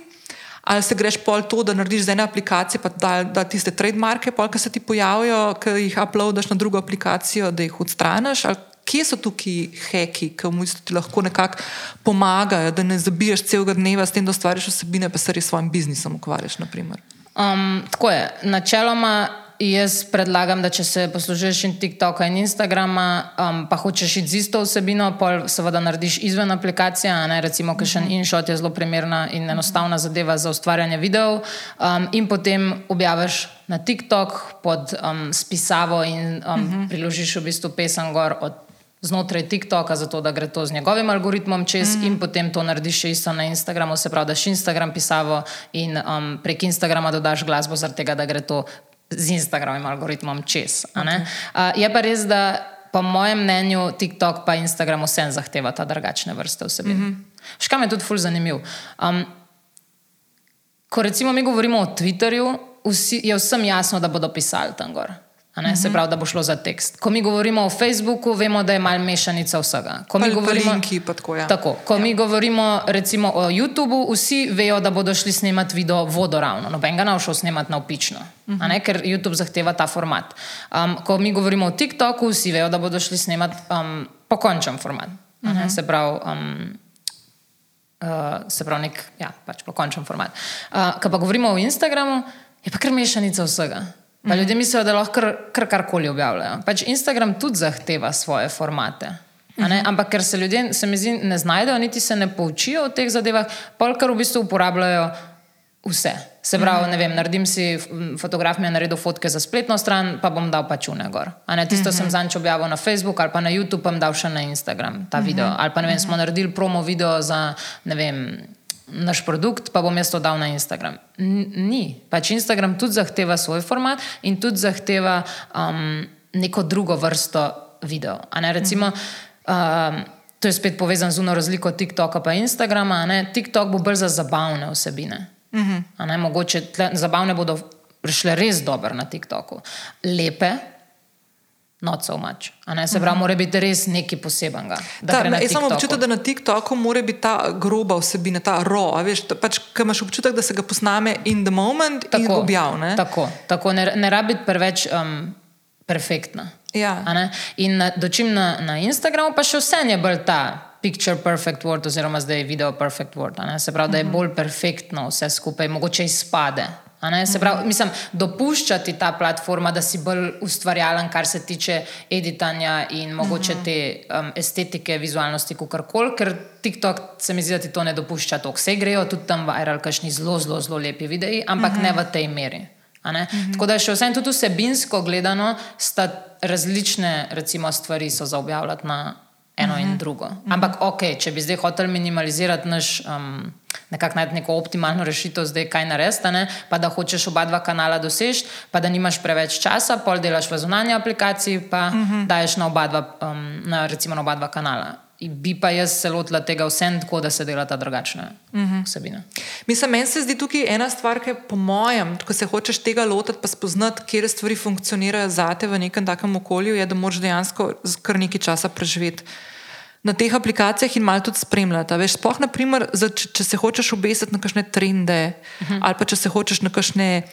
Ali se greš pol to, da narediš z ene aplikacije, pa da, da tiste trademarke, pol, ki se ti pojavijo, ki jih uploadaš na drugo aplikacijo, da jih odstraniš? Kje so tukaj heki, ki bistvu ti lahko nekako pomagajo, da ne zabiješ celega dneva s tem, da ustvariš vsebine, pa se res s svojim biznisom ukvarjaš? naprimer? Um, tako je. Načeloma jaz predlagam, da če se poslužuješ in TikToka in Instagrama, um, pa hočeš iti z isto vsebino, pol seveda narediš izven aplikacije. Ne, recimo, ker še InShot je zelo primerna in enostavna zadeva za ustvarjanje videov, um, in potem objaviš na TikTok pod um, spisavo in um, uh -huh. priložiš v bistvu pesem gor od znotraj TikToka, zato da gre to z njegovim algoritmom čez, mm. in potem to narediš še isto na Instagramu, se pravi, daš Instagram pisavo in um, prek Instagrama dodaš glasbo, zaradi tega, da gre to z Instagramom algoritmom čez. ne. Uh, je pa res, da po mojem mnenju TikTok pa Instagram vsem zahtevata drugačne vrste vsebin. Mm -hmm. Škam je tudi ful zanimiv. Um, ko recimo mi govorimo o Twitterju, vsi, je vsem jasno, da bodo pisali tam gor. Ne, se pravi, da bo šlo za tekst. Ko mi govorimo o Facebooku, vemo, da je mal mešanica vsega. Ko mi Pa- pa govorimo, linki pa tako, ja. tako, ko ja. mi govorimo recimo o YouTubu, vsi vejo, da bodo šli snemati video vodoravno. Noben ga ne bo šel snemati na opično, uh -huh. ne, ker YouTube zahteva ta format. Um, ko mi govorimo o TikToku, vsi vejo, da bodo šli snemati um, pokončen format. Uh -huh. Se pravi. Um, Uh, se pravi, nek, ja, pač pokončen format. Uh, Ko pa govorimo o Instagramu, je pa kar mešanica vsega. Pa ljudje mislijo, da lahko kar, kar karkoli objavljajo. Pač Instagram tudi zahteva svoje formate. ne? Ampak ker se ljudje, se mi zdi, ne znajdejo, niti se ne poučijo o teh zadevah, polkar v bistvu uporabljajo vse. Se pravi, ne vem, naredim si, fotograf mi je naredil fotke za spletno stran, pa bom dal pač une gor. A ne, tisto sem zanč objavil na Facebook ali pa na YouTube, pa bom dal še na Instagram ta video. Ali pa ne vem, smo naredili promo video za, ne vem, naš produkt, pa bom jaz to dal na Instagram. N ni. Pač Instagram tudi zahteva svoj format in tudi zahteva um, neko drugo vrsto video. A Ne, recimo, um, to je spet povezano z uno razliko TikToka in Instagrama. a Ne, TikTok bo bolj za zabavne vsebine. A Ne, mogoče tle, zabavne bodo šle res dobro na TikToku. Lepe. Not so much. Ne, se pravi, mora biti res nekaj posebenega. jaz sem TikToku. občutek, da na TikToku mora biti ta groba vsebina, ta a Veš, ta, pač, ker imaš občutek, da se ga posname in the moment tako, in objavlja. Tako, tako ne, ne rabi biti preveč um, perfektna. Ja. Ne? In na, dočim na, na Instagramu pa še vse je bolj ta picture perfect word, oziroma zdaj video perfect word. ne. Se pravi, da je bolj perfektno vse skupaj, mogoče izpade. Se pravi, mislim, dopuščati ta platforma, da si bolj ustvarjalen, kar se tiče editanja in mogoče te um, estetike, vizualnosti, kakorkoli, ker TikTok se mi zdi, da ti to ne dopušča. To vse grejo tudi tam viral, kakšni zelo, zelo, zelo lepi videi, ampak ne v tej meri. a ne. Tako da še vsem tudi vsebinsko gledano sta različne recimo, stvari so za objavljati na eno uh -huh. in drugo. Ampak ok, če bi zdaj hotel minimalizirati naš. Um, Nekako najti neko optimalno rešitev, zdaj kaj narediti, ne? pa da hočeš oba dva kanala doseči, pa da nimaš preveč časa, pol delaš v zunanji aplikaciji, pa uh -huh. daješ na oba dva, um, na, recimo na oba dva kanala. In bi pa jaz se lotila tega vsem tako, da se delata drugačne uh -huh. vsebine. Mislim, meni se zdi tukaj ena stvar, ki po mojem, ko se hočeš tega lotiti, pa spoznati, kje stvari funkcionirajo zate v nekem takem okolju, je, da moraš dejansko kar nekaj časa preživeti. Na teh aplikacijah in malo tudi spremljati. a Veš, sploh, naprimer, za, če, če se hočeš obesiti na kakšne trende, uh -huh. ali pa če se hočeš na kakšne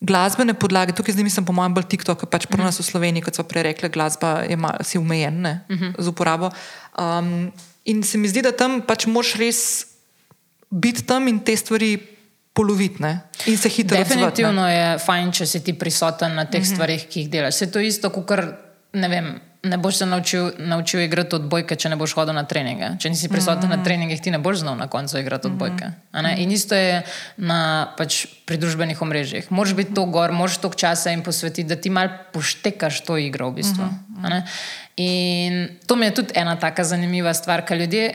glasbene podlage, tukaj zdaj mislim, po mojem, bolj TikTok, pač pri nas v Sloveniji, kot so prej rekli, glasba je mal, si omejen uh -huh. z uporabo. Um, in se mi zdi, da tam pač moraš res biti tam in te stvari poloviti ne, in se hitro odzvati. Definitivno je fajn, če si ti prisoten na teh mm -hmm. stvarih, ki jih delaš. Se to isto, kot ne vem. Ne boš se naučil, naučil igrati odbojke, če ne boš hodil na treninge. Če nisi prisoten mm -hmm. na treningih, ti ne boš znal na koncu igrati odbojke. a ne? In isto je na, pač, pri družbenih omrežjih. Moraš biti to gor, moraš toliko časa jim posvetiti, da ti mal poštekaš to igro. V bistvu, a ne? In to mi je tudi ena taka zanimiva stvar, ker ljudje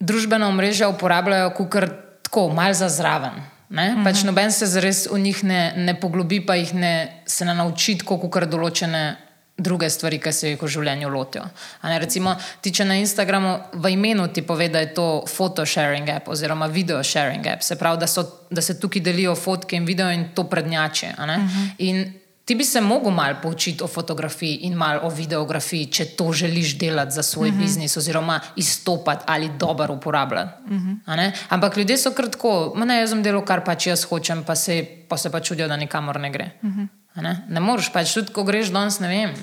družbena omrežja uporabljajo kot tako, malo za zraven. Ne? -huh. pač noben se zares v njih ne, ne poglobi, pa jih ne, se ne nauči tako, kot določene druge stvari, ki se jih v življenju lotijo. Ne, recimo, ti če na Instagramu v imenu ti pove, da je to photo sharing app oziroma video sharing app, se pravi, da, so, da se tukaj delijo fotke in video in to prednjače. Uh -huh. In Ti bi se mogel malo poučiti o fotografiji in malo o videografiji, če to želiš delati za svoj uh -huh. biznis, oziroma izstopati ali dobro uporabljati. Uh -huh. Ampak ljudje so kratko, ne, jaz sem delal, kar pač jaz hočem, pa se, pa se pa čudijo, da nikamor ne gre. Uh -huh. Ne? ne moreš pač, tudi ko greš danes, ne vem.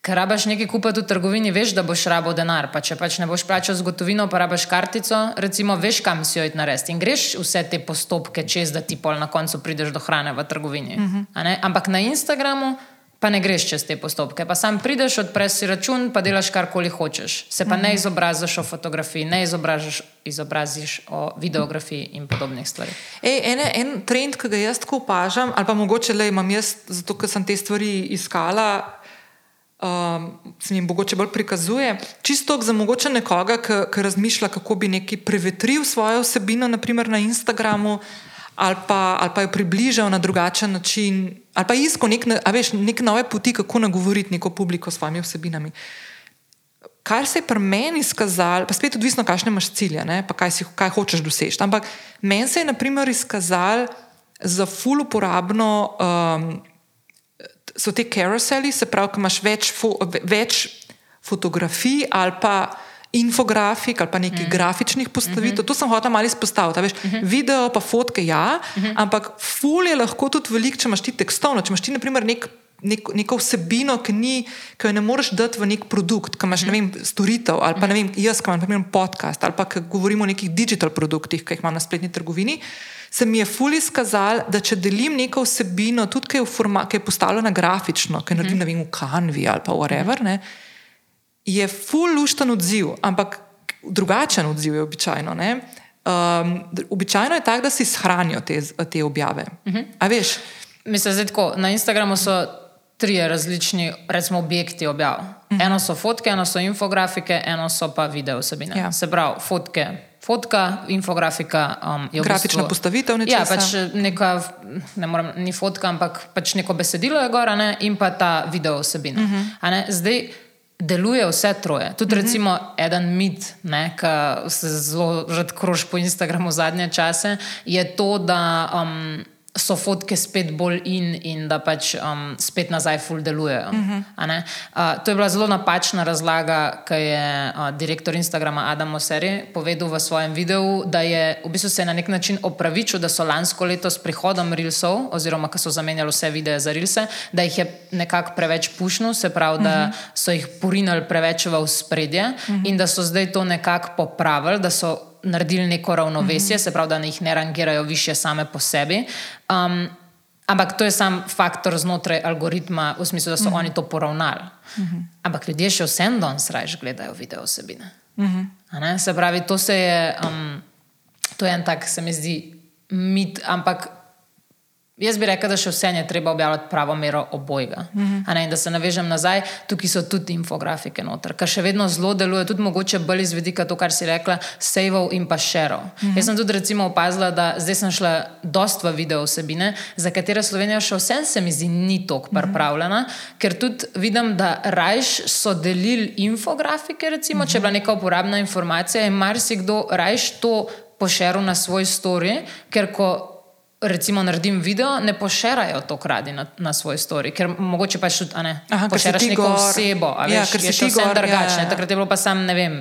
Ker rabaš nekaj kupiti v trgovini, veš, da boš rabo denar. Pa če pač ne boš plačal z gotovino, pa rabaš kartico, recimo, veš, kam si jo id narediti. In greš vse te postopke čez, da ti pol na koncu prideš do hrane v trgovini. Uh -huh. Ampak na Instagramu pa ne greš čez te postopke. Pa sam prideš, odpreš si račun, pa delaš karkoli hočeš. Se pa ne izobraziš o fotografiji, ne izobraziš, izobraziš o videografiji in podobnih stvarih. Ej, ene, en trend, ki ga jaz tako opažam, ali pa mogoče le imam jaz, zato ker sem te stvari iskala, um, se mi mogoče bolj prikazuje. Čisto za mogoče nekoga, ki razmišlja, kako bi neki prevetril svojo vsebino, naprimer na Instagramu. Ali pa, ali pa jo približal na drugačen način, ali pa iskal nek, veš, nek nove poti, kako nagovoriti neko publiko s svojimi vsebinami. Kar se je pri meni izkazalo, pa spet odvisno, kakšne imaš cilje, ne, pa kaj, si, kaj hočeš doseči. Ampak meni se je, na primer, izkazalo za ful uporabno, um, so te karuseli, se pravi, imaš več, fo, več fotografij ali pa infografik ali pa nekih mm. grafičnih postavitev. Mm -hmm. To sem hotel malo izpostaviti. Veš, mm -hmm. Video pa fotke, ja, mm -hmm. ampak ful je lahko tudi velik, če imaš ti tekstovno, če imaš ti, naprimer, nek. Nek, neko vsebino, ki, ni, ki jo ne moreš dati v nek produkt, ki imaš vem, storitev, ali pa vem, jaz, ki imam naprimer, podcast, ali pa govorimo o nekih digital produktih, ki jih imam na spletni trgovini. se mi je ful izkazalo, da če delim neko vsebino, tudi ki je, forma, ki je postavljena grafično, ki naredim mm -hmm. v Canvi ali pa whatever, ne, je ful lušten odziv, ampak drugačen odziv je običajno. Ne. Um, običajno je tako, da si shranijo te, te objave. Mm -hmm. Mislim, da tako, na Instagramu so tri različni recimo, objekti objav. Mm -hmm. Eno so fotke, eno so infografike, eno so pa video vsebine. Ja. Se pravi, fotke. Fotka, infografika, um, je grafična bistvu, postavitev. Ja, pač neka, ne moram, ni fotka, ampak pač neko besedilo je gora ne, in pa ta video vsebina. Uh -huh. Zdaj, deluje vse troje. Tudi, mm -hmm. recimo, eden mit, ki se zelo redko kroži po Instagramu zadnje čase, je to, da. Um, so fotke spet bolj in, in da pač um, spet nazaj ful delujejo. Uh -huh. uh, to je bila zelo napačna razlaga, ki je uh, direktor Instagrama Adam Oseri povedal v svojem videu, da je v bistvu se na nek način opravičil, da so lansko leto s prihodom Reelsov, oziroma ko so zamenjali vse videe za Reelse, da jih je nekako preveč pušnil, se pravi, uh -huh. da so jih porinili preveč v spredje uh -huh. in da so zdaj to nekako popravili naredili neko ravnovesje, mm -hmm. se pravi, da jih ne rangirajo više same po sebi. Um, ampak to je sam faktor znotraj algoritma, v smislu, da so mm -hmm. oni to poravnali. Mm -hmm. Ampak ljudje še vsem danes raje gledajo video osebine. Mm -hmm. Se pravi, to, se je, um, to je en tak, se mi zdi, mit, ampak Jaz bi rekel, da še vse je treba objavljati pravo mero obojga. Mm -hmm. Da se navežem nazaj, tukaj so tudi infografike noter, kar še vedno zelo deluje, tudi mogoče bolj iz vidika to, kar si rekla, sejval in pa šerov. Mm -hmm. Jaz sem tudi recimo opazila, da zdaj sem šla dosta v video vsebine, za katere Slovenija še vsem se mi zdi ni tako mhm. pripravljena, mm -hmm. ker tudi vidim, da rajš so delili infografike, recimo, mm -hmm. če je bila neka uporabna informacija in marsikdo rajš to pošeril na svoj story, ker ko recimo naredim video, ne pošerajo to kradi na, na svoj story, ker mogoče pač tudi ne. Aha, pošeraš neko gor. osebo, ali ja, ker si vse drugačne. Ja, ja. Takrat je bilo pa sam, ne vem,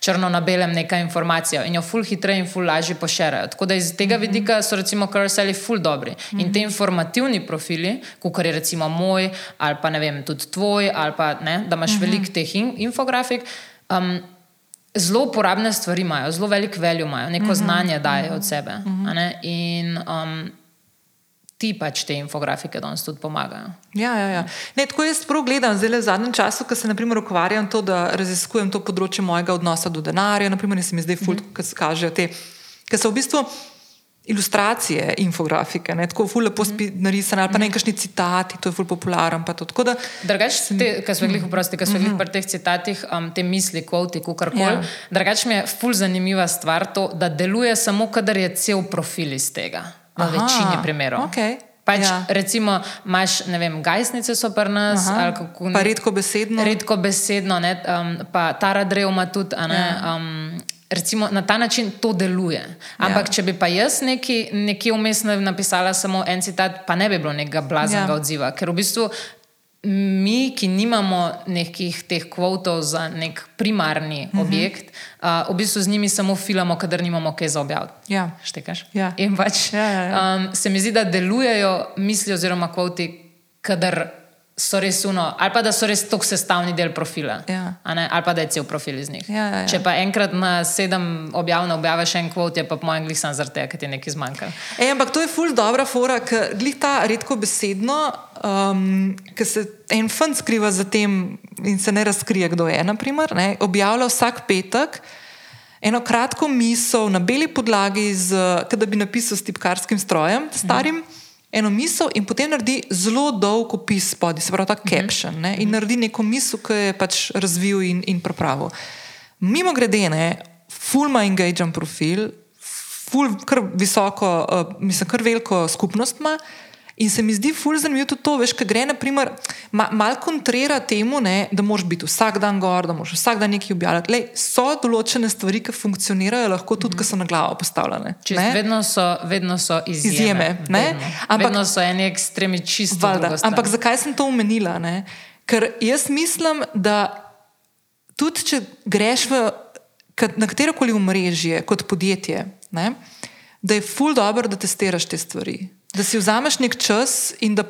črno na belem neka informacija in jo ful hitreje in ful lažje pošerajo. Tako da iz tega mm -hmm. vidika so recimo carouseli ful dobri. Mm -hmm. In te informativni profili, kot je recimo moj, ali pa ne vem, tudi tvoj, ali pa ne, da imaš mm -hmm. veliko teh in, infografik. Um, zelo uporabne stvari imajo, zelo velik veljo imajo, neko mm -hmm. znanje dajo od sebe. Mm -hmm. In um, ti pač te infografike danes tudi pomagajo. Ja, ja, ja. Ne, tako jaz prav gledam, zdaj v zadnjem času, ko se naprimer ukvarjam to, da raziskujem to področje mojega odnosa do denarja, naprimer, se mi zdaj fult, mm -hmm. ki se kažejo te, ki so v bistvu ilustracije, infografike, ne, tako ful lepo mm. narisane, ali pa nekakšni citati, to je ful popularen. Drugač, kar smo jih vprosti, kar smo jih pri teh citatih, um, te misli, kvoti, kakorkoli. Ja. Drugač mi je ful zanimiva stvar to, da deluje samo, kadar je cel profil iz tega. V Aha, večini primerov. Okay. Pač, ja. Recimo, imaš, ne vem, gajsnice so pri nas, kako ne. Redko besedno. Redko besedno, ne, um, pa ta radrev ima tudi. Ne, ja. um, recimo, na ta način to deluje. Ampak, ja. če bi pa jaz neki, nekje vmes napisala samo en citat, pa ne bi bilo nekega blaznega ja. odziva. Ker v bistvu mi, ki nimamo nekih teh kvotov za nek primarni uh mhm. -huh. objekt, uh, v bistvu z njimi samo filamo, kadar nimamo kaj za objaviti. Ja. Štekaš? Ja. In pač ja, ja, ja. Um, se mi zdi, da delujejo misli oziroma kvoti, kadar so res uno, ali pa da so res tako sestavni del profila, ja. ali pa da je cel profil iz njih. Ja, ja, ja. Če pa enkrat na sedem objav ne objaviš en kvot, je pa po mojem glisan zaradi tega, ker ti je nekaj zmanjkalo. E, ampak to je ful dobra fora, ker glih ta redko besedno, um, ker se en fant skriva za tem in se ne razkrije, kdo je, naprimer, ne, objavlja vsak petek. Eno kratko misel na beli podlagi, da bi napisal s tipkarskim strojem, starim, mhm eno misel in potem naredi zelo dolg opis spodaj, se pravi, ta mhm. caption. Ne, in naredi neko misel, ki je pač razvil in, in pripravil. Mimo grede, ne, full my engagement profil, full, kar visoko, uh, mislim, kar veliko skupnost ima. In se mi zdi fulj zanimivo tudi to, veš, kaj gre, naprimer, ma, malo kontrira temu, ne, da moraš biti vsak dan gor, da moraš vsak dan nekaj objavljati. Lej, so določene stvari, ki funkcionirajo, lahko tudi, ki so na glavo postavljene. Vedno so, vedno so izjeme. izjeme vedno. Ampak, vedno so eni ekstremi čisto. Ampak zakaj sem to omenila? Ne? Ker jaz mislim, da tudi če greš v, na katero koli omrežje kot podjetje, ne, da je fulj dobro, da testiraš te stvari da si vzameš nek čas in da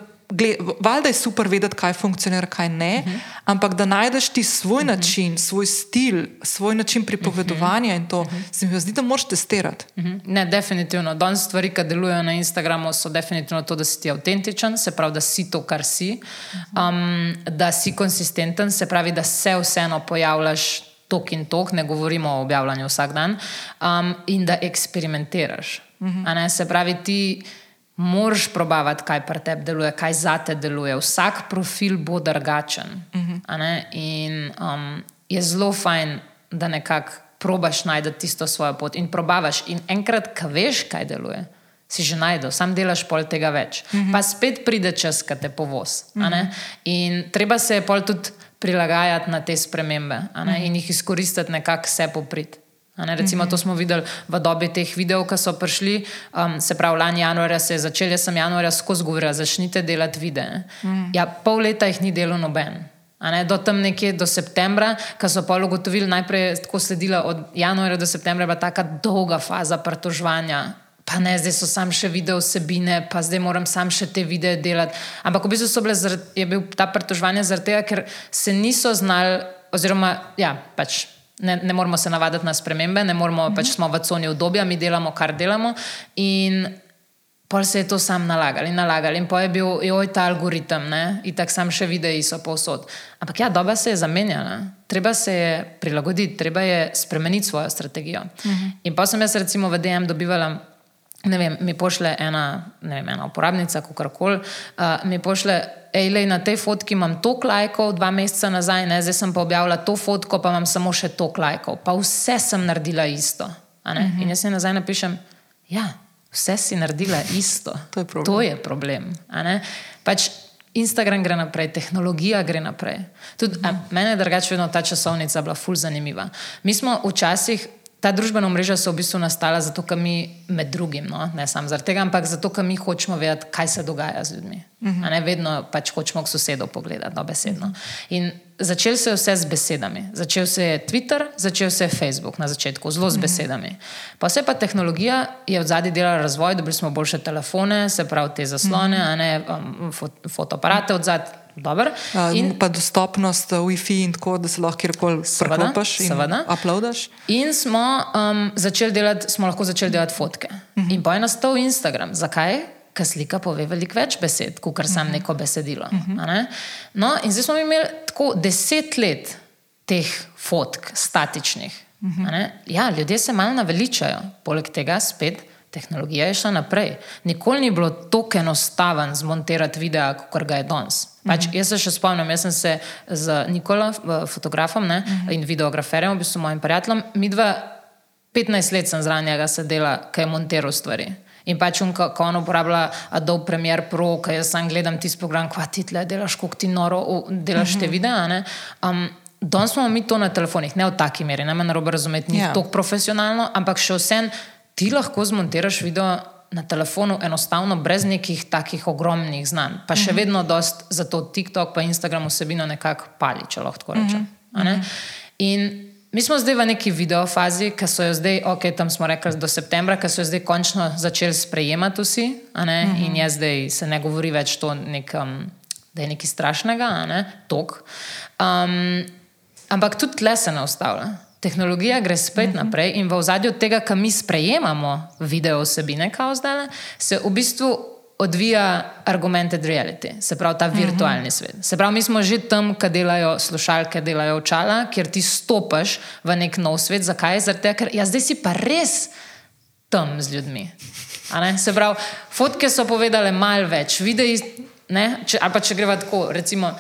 Valjda je super vedeti, kaj funkcionira, kaj ne, uh -huh. ampak da najdeš ti svoj uh -huh. način, svoj stil, svoj način pripovedovanja uh -huh. in to, uh -huh. se mi zdi, da moraš testirati. Uh -huh. Ne, definitivno. Danes stvari, ki delujejo na Instagramu, so definitivno to, da si ti avtentičen, se pravi, da si to, kar si, um, da si konsistenten, se pravi, da se vseeno pojavljaš tok in tok, ne govorimo o objavljanju vsak dan, um, in da eksperimentiraš. Uh -huh. Se pravi, ti. Moraš probavati, kaj pri tebi deluje, kaj za te deluje. Vsak profil bo drugačen. Uh -huh. In um, je zelo fajn, da nekako probaš najti tisto svojo pot in probavaš. In enkrat, ki veš, kaj deluje, si že najdel, sam delaš pol tega več. Uh -huh. Pa spet pride čas, ki te povoz. Uh -huh. In treba se je pol tudi prilagajati na te spremembe uh -huh. in jih izkoristiti nekako vse poprit. Ne, recimo, to smo videli v dobi teh videov, ki so prišli. Um, se pravi, lani januarja se je začel, jaz sem januarja skozi govorila, začnite delati videe. Mm. Ja, pol leta jih ni delo noben. Do tam nekje do septembra, ko so pa ugotovili, najprej tako sledila od januarja do septembra, bila tako dolga faza pritoževanja. Pa ne, zdaj so sam še video vsebine, pa zdaj moram sam še te videe delati. Ampak v bistvu bile, je bil ta pritoževanje zaradi tega, ker se niso znali, oziroma ja, pač ne, ne moramo se navaditi na spremembe, ne moramo, mm -hmm. pač smo v coni obdobja, mi delamo, kar delamo. In pol se je to sam nalagali in nalagali. In pa je bil joj ta algoritem, in tako sam še videi so povsod. Ampak ja, doba se je zamenjala, treba se je prilagoditi, treba je spremeniti svojo strategijo. Mm -hmm. In pa sem jaz recimo v DM dobivala. Ne vem, mi pošle ena, ne vem, ena uporabnica, kako koli, uh, mi pošle ej, na tej fotki imam toliko lajkov, dva meseca nazaj, ne, zdaj sem pa objavila to fotko, pa imam samo še toliko lajkov. Pa vse sem naredila isto. Uh -huh. In jaz se nazaj napišem, ja, vse si naredila isto. to je problem. To je problem pač Instagram gre naprej, tehnologija gre naprej. Tudi, uh -huh. a, mene je drugače vedno ta časovnica bila ful zanimiva. Mi smo včasih ta družbena mreža so v bistvu nastala zato, ker mi, med drugim, no, ne samo zaradi tega, ampak zato, ker mi hočemo vedeti, kaj se dogaja z ljudmi. Uh -huh. Ne vedno pač hočemo k sosedu pogledati, dobesedno. Uh -huh. In začel se je vse z besedami. Začel se je Twitter, začel se je Facebook na začetku, zelo z besedami. Pa vse pa tehnologija je od zadaj delala razvoj, dobili smo boljše telefone, se pravi te zaslone, uh -huh. ne, um, fotoaparate od zadaj. Dobar. In pa dostopnost WiFi in tako, da se lahko kjerkoli preklopiš in uploadaš. In smo, um, začeli delati, smo lahko začeli delati fotke. Uh -huh. In pa je nastal Instagram. Zakaj? Ker slika pove veliko več besed, kot kar sam uh -huh. neko besedilo. Uh -huh. ne? No, in zdaj smo imeli tako deset let teh fotk, statičnih. Uh -huh. ja, ljudje se malo naveličajo, poleg tega spet. Tehnologija je šla naprej. Nikoli ni bilo tako enostavno zmontirati video, kot ga je danes. Pač, jaz se še spomnim, jaz sem se z Nikolom, fotografom ne, uh -huh. in videograferjem, v bistvu mojim prijateljem, mi dva 15 let sem zraven njega sedela, ki je montiral stvari. In pač ko, ko on uporablja Adobe Premiere Pro, ki jaz sam gledam tisti program, kva ti tle delaš, kako ti noro delaš uh -huh. te mhm. videe. Um, danes smo mi to na telefonih, ne v taki meri, ne me narobe razumeti, ni yeah. Ja. tako profesionalno, ampak še vsem ti lahko zmontiraš video na telefonu enostavno, brez nekih takih ogromnih znanj. Pa še uh mhm. -huh. vedno dost za to TikTok, pa Instagram vsebino nekako pali, če lahko tako rečem. Uh -huh. In mi smo zdaj v neki videofazi, ki so jo zdaj, ok, tam smo rekli do septembra, ki so jo zdaj končno začeli sprejemati vsi. Uh mhm. -huh. In je zdaj se ne govori več to, nek, um, da je nekaj strašnega, ne? tok. Um, ampak tudi tle se ne ustavlja. Tehnologija gre spet uh mhm. -huh. naprej in v ozadju tega, kar mi sprejemamo, video osebine, kao zdaj, se v bistvu odvija argumented reality, se pravi ta virtualni uh -huh. svet. Se pravi, mi smo že tam, kjer delajo slušalke, delajo očala, kjer ti stopiš v nek nov svet. Zakaj? Zato, ker ja, zdaj si pa res tam z ljudmi. Se pravi, fotke so povedale malo več, videi, če, ali pa če greva tako, recimo,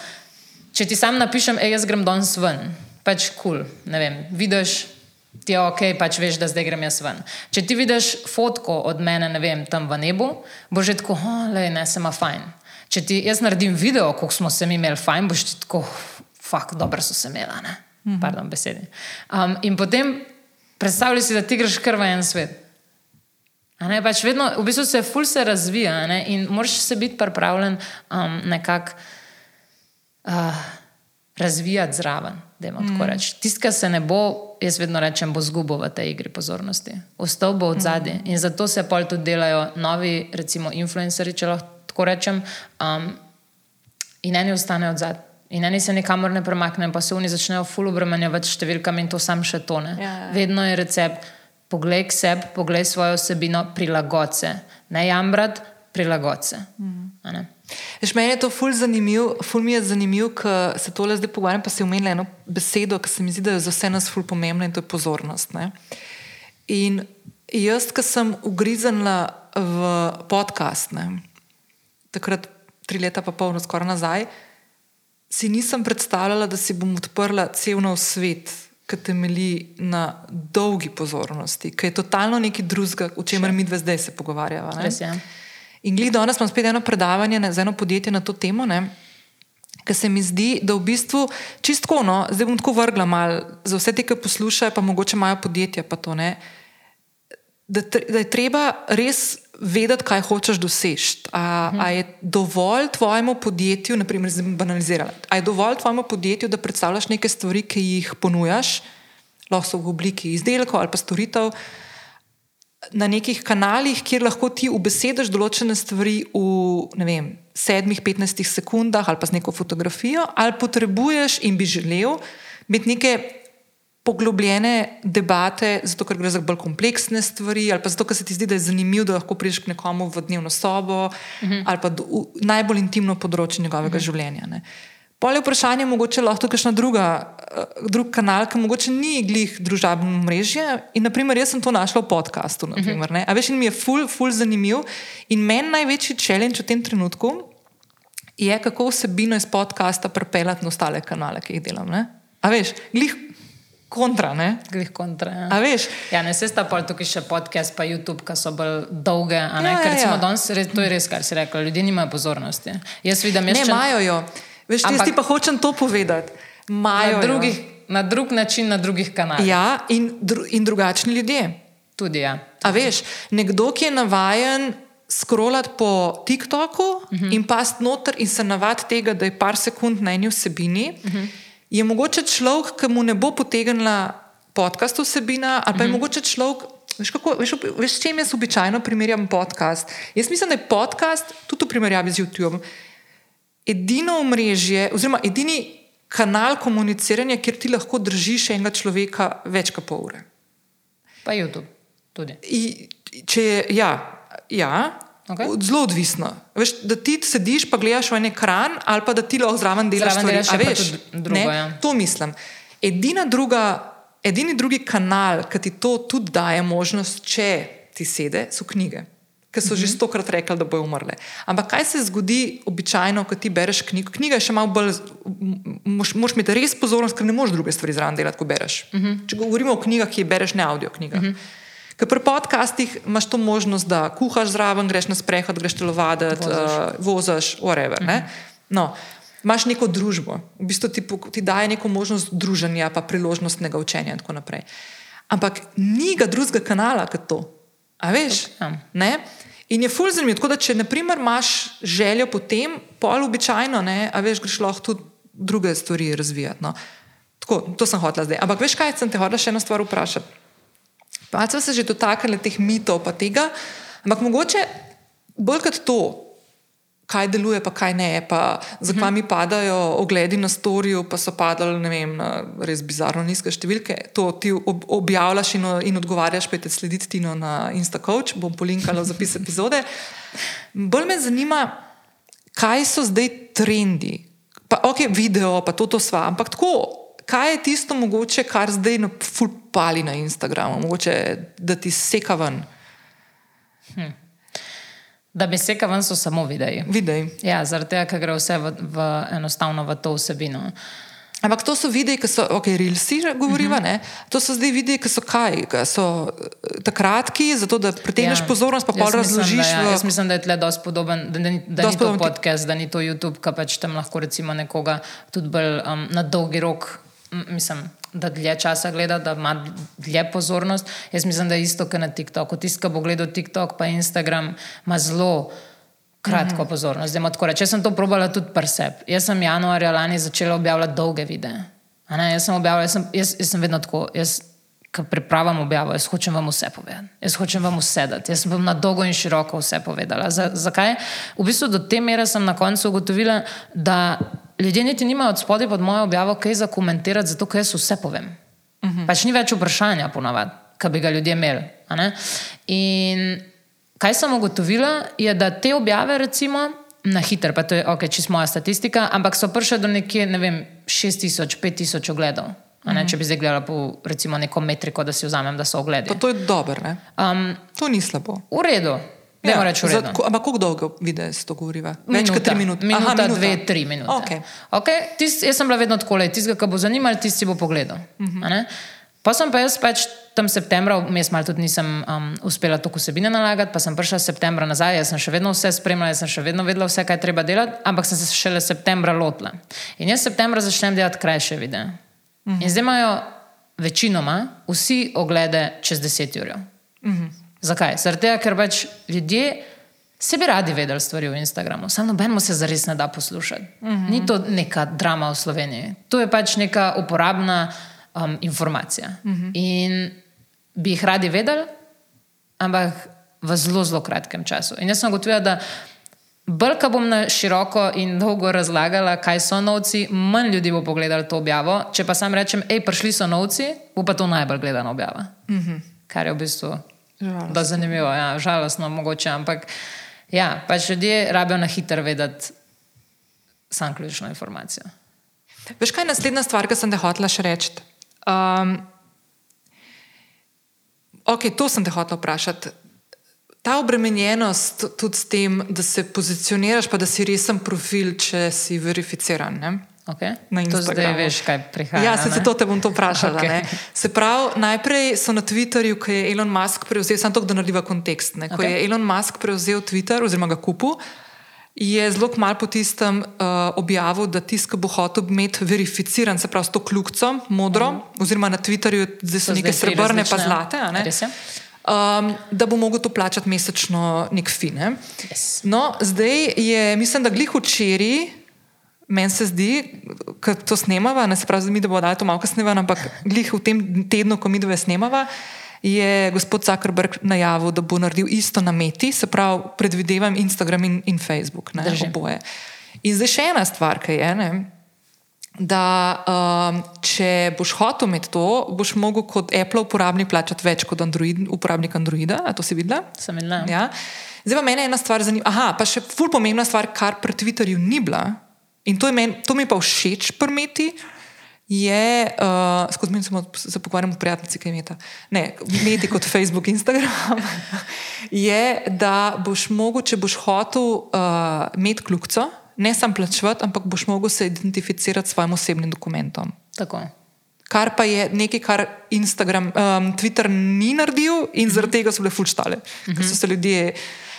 če ti sam napišem, ej, jaz grem danes ven pač kul, cool, ne vem, vidiš. Ti je ok, pač veš, da zdaj grem jaz ven. Če ti vidiš fotko od mene, ne vem, tam v nebu, bo že tako, le, ne, se ima fajn. Če ti jaz naredim video, kako smo se mi imeli fajn, boš ti tako, fuk, dobro so se imeli, ne. Mhm. Pardon, besedi. Um, in potem predstavljaj si, da ti greš kar v en svet. Ne, pač vedno, v bistvu se ful se razvija ne, in moraš se biti pripravljen um, nekako. Uh, razvijati zraven. Mm. Tisti, ki se ne bo, jaz vedno rečem, bo zgubo v tej igri pozornosti. Ostal bo od zadaj. Mm. In zato se pol tudi delajo novi, recimo, influencerji, če lahko tako rečem. Um, in eni ostanejo odzad. In eni se nikamor ne premaknejo, pa se oni začnejo ful obremenjevati s številkami in to sam še tone. Ja, ja. Vedno je recept, poglej k sebi, poglej svojo osebino, prilagod se. Ne jambrat, prilagod se. Mm. Veš, meni je to ful zanimiv, ful mi je zanimiv, ker se tole zdaj pogovarjam, pa si omenila eno besedo, ki se mi zdi, da je za vse nas ful pomembna in to je pozornost. Ne? In jaz, ki sem ugriznila v podcast, ne? takrat tri leta pa pol, no, skoraj nazaj, si nisem predstavljala, da si bom odprla cel nov svet, ki temelji na dolgi pozornosti, ki je totalno nekaj drugega, o čemer mi dve zdaj se pogovarjava. Res je. In glih danes imam spet eno predavanje ne, za eno podjetje na to temo, ker se mi zdi, da v bistvu čistko, no, zdaj bom tako vrgla mal za vse te, ki poslušajo, pa mogoče imajo podjetja, pa to ne. Da, da je treba res vedeti, kaj hočeš doseči. A, a je dovolj tvojemu podjetju, naprimer, zdaj bom banalizirala, a je dovolj tvojemu podjetju, da predstavljaš neke stvari, ki jih ponujaš, lahko so v obliki izdelkov ali pa storitev, na nekih kanalih, kjer lahko ti ubesediš določene stvari v vem, sedmih, petnajstih sekundah ali pa z neko fotografijo, ali potrebuješ in bi želel imeti neke poglobljene debate, zato ker gre za bolj kompleksne stvari, ali pa zato, ker se ti zdi, da je zanimivo, da lahko prideš k nekomu v dnevno sobo, uh -huh. ali pa do, v najbolj intimno področje njegovega uh -huh. življenja. Ne. Pol je vprašanje, mogoče lahko kakšna druga, eh, drug kanal, ki mogoče ni glih družabno mrežje. In naprimer, jaz sem to našla v podkastu. Naprimer, uh -huh. A veš, in mi je ful, ful zanimiv. In meni največji challenge v tem trenutku je, kako vsebino iz podcasta prepeljati na ostale kanale, ki jih delam. Ne? A veš, glih kontra, ne? Glih kontra. Ja. A veš, Ja, ne se sta pa tukaj še podcast, pa YouTube, ki so bolj dolge. a Ne, Ja, Ker ja, recimo ja. danes, to je res, kar si rekla, ljudje nimajo pozornosti. Jaz vidim, jaz ne če- imajo jo. Veš, jaz Ampak- ti pa hočem to povedati. Imajo na, jo. drugih, na drug način, na drugih kanalih. Ja, in, dru, in drugačni ljudje. Tudi ja. A veš, nekdo, ki je navajen scrollati po TikToku uh -huh. in past noter in se navadi tega, da je par sekund na eni vsebini, uh -huh. je mogoče človek, ki mu ne bo potegnila podcast vsebina, ali pa je uh -huh. mogoče človek. Veš, kako, veš, veš, s čim jaz običajno primerjam podcast? Jaz mislim, da je podcast, tudi v primerjavi z YouTubeom, edino omrežje, oziroma edini kanal komuniciranja, kjer ti lahko držiš enega človeka več kot pol ure. Pa YouTube. Tudi. I, če je, ja, ja od- zelo odvisno. Veš, da ti sediš, pa gledaš v en ekran, ali pa da ti lahko zraven delaš stvari. delaš veš, drugo, ne? ja. To mislim. Edina druga, edini drugi kanal, ki ti to tudi daje možnost, če ti sede, so knjige. Ker so že stokrat rekli, da bojo umrle. Ampak kaj se zgodi običajno, ko ti bereš knjigo? Knjiga je še malo bolj, moš, moš imeti res pozornost, ker ne moreš druge stvari zraven delati, ko bereš. Uh -huh. Če govorimo o knjigah, ki jih bereš, ne audio knjigah. Uh -huh. Ker pri podcastih imaš to možnost, da kuhaš zraven, greš na sprehod, greš telovaditi, Voziš. uh, voziš, whatever. Uh -huh. no, imaš neko družbo, v bistvu ti, ti daje neko možnost druženja, pa priložnostnega učenja in tako naprej. Ampak ni ga drugega kanala kot to. A veš? Ja. Ne? In je ful zanimivo. Tako da, če naprimer, imaš željo po tem, pol običajno, ne, a veš, greš lahko tudi druge stvari razvijati. No. Tako, to sem hotela zdaj. Ampak veš kaj, sem te hotela še eno stvar vprašati. Pa se že dotaknili teh mitov, pa tega, ampak mogoče bolj kot to, kaj deluje, pa kaj ne, pa zakaj mi padajo ogledi na storju, pa so padali ne vem, na res bizarno nizke številke. To ti ob, objavljaš in, in odgovarjaš, pejte slediti Tino na Instacoach, bom polinkala v zapis epizode. Bolj me zanima, kaj so zdaj trendi. Pa, ok, video, pa to, to sva, ampak tako. Kaj je tisto mogoče, kar zdaj na ful pali na Instagramu, mogoče da ti seka ven? Da bi se kavan so samo videi. Videj. Ja, zaradi tega, ker gre vse v, v, enostavno v to vsebino. Ampak to so videi, ki so, ok, reelsi, že govoriva, Mhm. uh -huh. to so zdaj videi, ki so kaj, ki so eh, ta kratki, zato da pritegneš ja. pozornost, pa pol Jaz mislim, razložiš. Da, ja, v... jaz mislim, da je tle dosti podoben, da, da, ni- da Dosti ni to podcast, da ni to YouTube, ki pač tam lahko recimo nekoga tudi bolj um, na dolgi rok, mislim, da dlje časa gleda, da ima dlje pozornost. Jaz mislim, da je isto, kot na TikToku. Tisti, ki bo gledal TikTok pa Instagram, ima zelo kratko pozornost. Zdaj, tako. Jaz sem to probala tudi pri sebi. Jaz sem januarja lani začela objavljati dolge videe. Ne, jaz sem objavljala, jaz sem, jaz, jaz sem vedno tako. Jaz ki pripravljam objavo, jaz hočem vam vse povedati. Jaz hočem vam vse dati. Jaz sem vam na dolgo in široko vse povedala. Z, zakaj? V bistvu do te mere sem na koncu ugotovila, da ljudje niti nimajo od spodaj pod mojo objavo kaj za komentirati, zato ker jaz vse povem. Uh -huh. Pač ni več vprašanja, ponavadi, ki bi ga ljudje imeli. In kaj sem ugotovila, je, da te objave, recimo, na hitro, pa to je ok, čisto moja statistika, ampak so prišle do nekje, ne vem, 6000, 5000 ogledov. Ne, če bi zdaj gledala po recimo, neko metriko, da si vzamem, da so ogledi. Pa to je dobro. Um, to ni slabo. V redu. Ja, ampak kako dolgo vidiš to govoriva? Več kot tri minute. Minuta, Aha, minuta. dve, tri minute. Okay. Okay, tis, jaz sem bila vedno tako, tistega, ki bo zanimal, tisti bo pogledal. Uh mhm. -huh. Pa sem pa jaz pač tam septembra, vmes malo tudi nisem um, uspela toliko vsebine nalagati, pa sem prišla septembra nazaj, jaz sem še vedno vse spremljala, jaz sem še vedno vedela vse, kaj treba delati, ampak sem se šele septembra lotila. In jaz septembra začnem delati krajše videe. -hmm. In zdaj imajo večinoma vsi oglede čez 10 ur. Mm -hmm. Zakaj? Tega, ker pač ljudje se bi radi vedeli stvari v Instagramu, samo nobeno se zares ne da poslušati. Mm -hmm. Ni to neka drama v Sloveniji, to je pač neka uporabna um, informacija. Mm -hmm. In bi jih radi vedeli, ampak v zelo, zelo kratkem času. In jaz sem ugotovila, da. Ko bom na široko in dolgo razlagala, kaj so novci, manj ljudi bo pogledalo to objavo. Če pa sam rečem, hej, prišli so novci, bo pa to najbolj gledana objava. Mm -hmm. Kar je v bistvu zanimivo, ja, žalostno, mogoče. Ampak ja, pač ljudje rabijo na hitro vedeti sam ključno informacijo. Veš, kaj je naslednja stvar, ki sem te hotela še reči? Um, ok, to sem te hotela vprašati. Ta obremenjenost tudi s tem, da se pozicioniraš, pa da si resen profil, če si verificiran. Ne? Okay. To zdaj veš, kaj prihaja. Ja, se zato te bom to vprašala. Okay. Se pravi, najprej so na Twitterju, ko je Elon Musk prevzel, samo to, da narediva kontekst. Ne? Ko okay. je Elon Musk prevzel Twitter, oziroma ga kupil, je zelo malo po tistem uh, objavil, da tisk bo hotel imeti verificiran, se pravi, s to kljukco, modro, uh mhm. -huh. oziroma na Twitterju, zdaj so, so neke srebrne, pa zlate um, da bo mogel to plačati mesečno nek fine. Yes. No, zdaj je, mislim, da glih včeraj, meni se zdi, da to snemava, ne se pravi, mi, da bo dal to malo kasneje, ampak glih v tem tednu, ko mi dve snemava. Je gospod Zuckerberg najavil, da bo naredil isto na Meti, se pravi, predvidevam Instagram in, in Facebook, ne oboje. In zdaj še ena stvar, ki je, ne, da um, če boš hotel imeti to, boš mogel kot Apple uporabnik plačati več kot Android, uporabnik Androida. A to si videla? Sem videla. Ja. Zdaj pa mene ena stvar zanima. Aha, pa še ful pomembna stvar, kar pri Twitterju ni bila in to, men, to mi pa všeč prmeti. Je, uh, skozi meni se pogovarjamo, prijatelji, kaj je ta. Ne, mediji kot Facebook, Instagram. Je, da boš mogel, če boš hotel uh, imeti kljubco, ne samo plačevati, ampak boš mogel se identificirati s svojim osebnim dokumentom. Tako. Kar pa je nekaj, kar Instagram, um, Twitter ni naredil, in zaradi mm -hmm. tega so bile fulčtale, mm -hmm. ker so se ljudje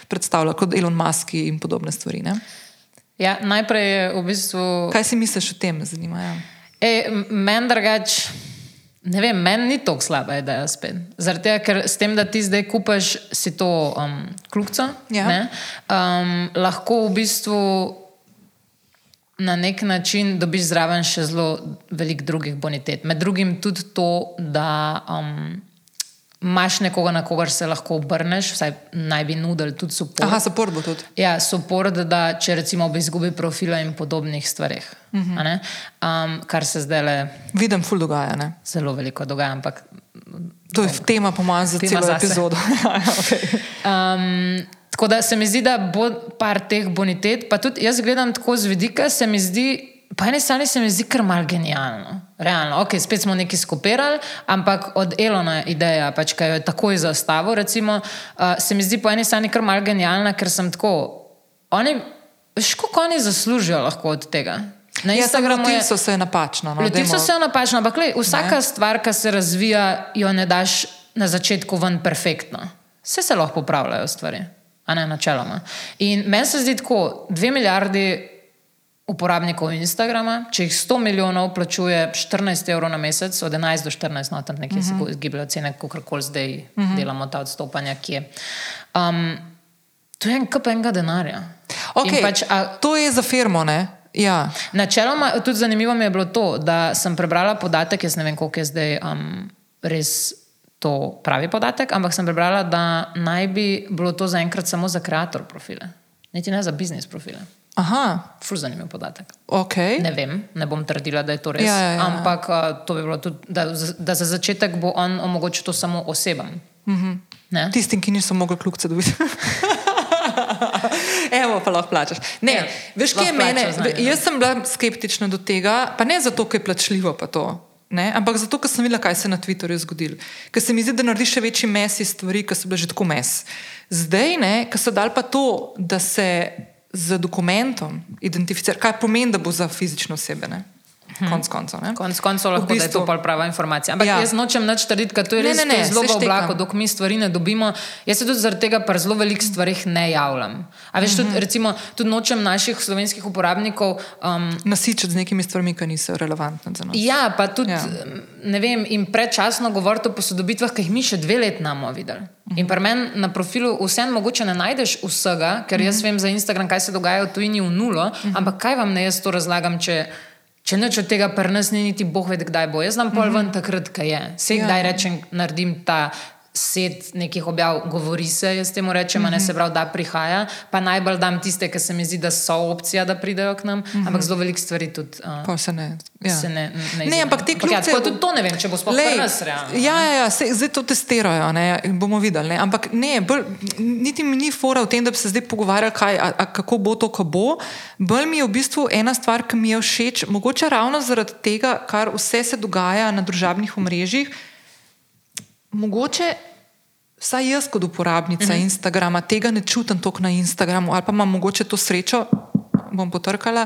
predstavljali kot Elon Musk in podobne stvari. Ja, najprej je v bistvu. Kaj si misliš o tem, zanima me? Ja. Meni drugače. Ne vem, meni ni tako slaba ideja spet. Zaradi tega, ker s tem, da ti zdaj kupaš si to um, kljubco, ja. um, lahko v bistvu na nek način dobiš zraven še zelo veliko drugih bonitet. Med drugim tudi to, da um, imaš nekoga, na kogar se lahko obrneš, vsaj naj bi nudili tudi podporo. Aha, podporo bo tudi. Ja, podporo, da če recimo bi izgubil profila in podobnih stvarih. Uh mhm. -huh. um, kar se zdaj le. Vidim, ful dogaja. Ne? Zelo veliko dogaja, ampak. To je tema, po mojem, za celo epizodo. Ja, okay. um, Tako da se mi zdi, da bo par teh bonitet, pa tudi jaz gledam tako z vidika, se mi zdi, pa ene strani se mi zdi kar mal genialno. Realno, ok, spet smo nekaj skopirali, ampak od Elona ideja, pač, ki jo je takoj zastavil, recimo, uh, se mi zdi po eni strani kar mal genialna, ker sem tako, oni, veš, kako oni zaslužijo lahko od tega. Na ja, Instagramu ja, so se napačno. No, ljudje so se napačno, ampak le, vsaka ne. stvar, ki se razvija, jo ne daš na začetku ven perfektno. Vse se lahko popravljajo stvari a ne načeloma. In meni se zdi tako, dve milijardi uporabnikov Instagrama, če jih 100 milijonov plačuje 14 evrov na mesec, od 11 do 14, no tam nekje uh -huh. se gibljajo cene, kako koli zdaj uh mhm. -huh. delamo ta odstopanja, ki je. Um, to je en kup enega denarja. Okay, pač, a, to je za firmo, ne? Ja. Načeloma, tudi zanimivo mi je bilo to, da sem prebrala podatek, jaz ne vem, koliko je zdaj um, res to pravi podatek, ampak sem prebrala, da naj bi bilo to zaenkrat samo za kreator profile, niti ne za biznis profile. Aha, Ful zanimiv podatek. ok. Ne vem, ne bom trdila, da je to res. Ja, ja, ja. Ampak uh, to bi bilo tudi, da, da za začetek bo on omogočil to samo osebam. Mm. -hmm. Tistim, ki niso mogli kljukce dobiti. Evo, pa lahko plačaš. Ne, Ja, veš, je lahko mene? plačaš znanje, ne. Jaz sem bila skeptična do tega, pa ne zato, ker je plačljivo, to. Ne, ampak zato, ker sem videla, kaj se je na Twitterju zgodilo. Ker se mi zdi, da narediš še večji mes iz stvari, ki so bile že tako mes. Zdaj, ker so dal pa to, da se z dokumentom identificira, kaj pomeni, da bo za fizične osebe. Ne? Konc koncev. ne. Konec koncev lahko V bistvu, da je to pol prava informacija. Ampak Ja. ja. jaz nočem nič trditi, ker to je Ne, res ne, ne, je zelo v oblaku, dok mi stvari ne dobimo. Jaz se tudi zaradi tega pri zelo velikih stvarih ne javljam. A veš, Mhm. tudi, recimo, tudi nočem naših slovenskih uporabnikov. Um, Nasičiti z nekimi stvarmi, ki niso relevantne za nas. Ja, pa tudi, Ja. ne vem, in predčasno govoriti o posodobitvah, ki jih mi še dve leti namo videli. In pri meni na profilu vseeno mogoče ne najdeš vsega, ker jaz vem za Instagram, kaj se dogaja v tujini v nulo, ampak kaj vam ne jaz to razlagam, če, če nič od tega pri nas ni, niti Bog ve, kdaj bo. Jaz znam pol ven takrat, kaj je. Vse Ja. kdaj rečem, naredim ta. Set nekih objav, govori se, jaz temu rečem, mm -hmm. ne se pravi, da prihaja. Pa najbolj dam tiste, ki se mi zdi, da so opcija, da pridejo k nam, mm -hmm. ampak zelo veliko stvari tudi. Uh, Pa se ne. Ja. se ne, ne, Ne, ampak te ja, kljubce- tako tudi to ne vem, če bo sploh Lej, nas realno. Ja, ja, ja se, zdaj to testirajo, ne, bomo videli. Ne. Ampak ne, bolj, niti mi ni fora v tem, da bi se zdaj pogovarjali, kaj, a, a, kako bo to, ko bo. Bolj mi je v bistvu ena stvar, ki mi je všeč, mogoče ravno zaradi tega, kar vse se dogaja na družabnih omrežjih. Mogoče. Vsaj jaz, kot uporabnica uh -huh. Instagrama, tega ne čutim toliko na Instagramu, ali pa imam mogoče to srečo, bom potrkala,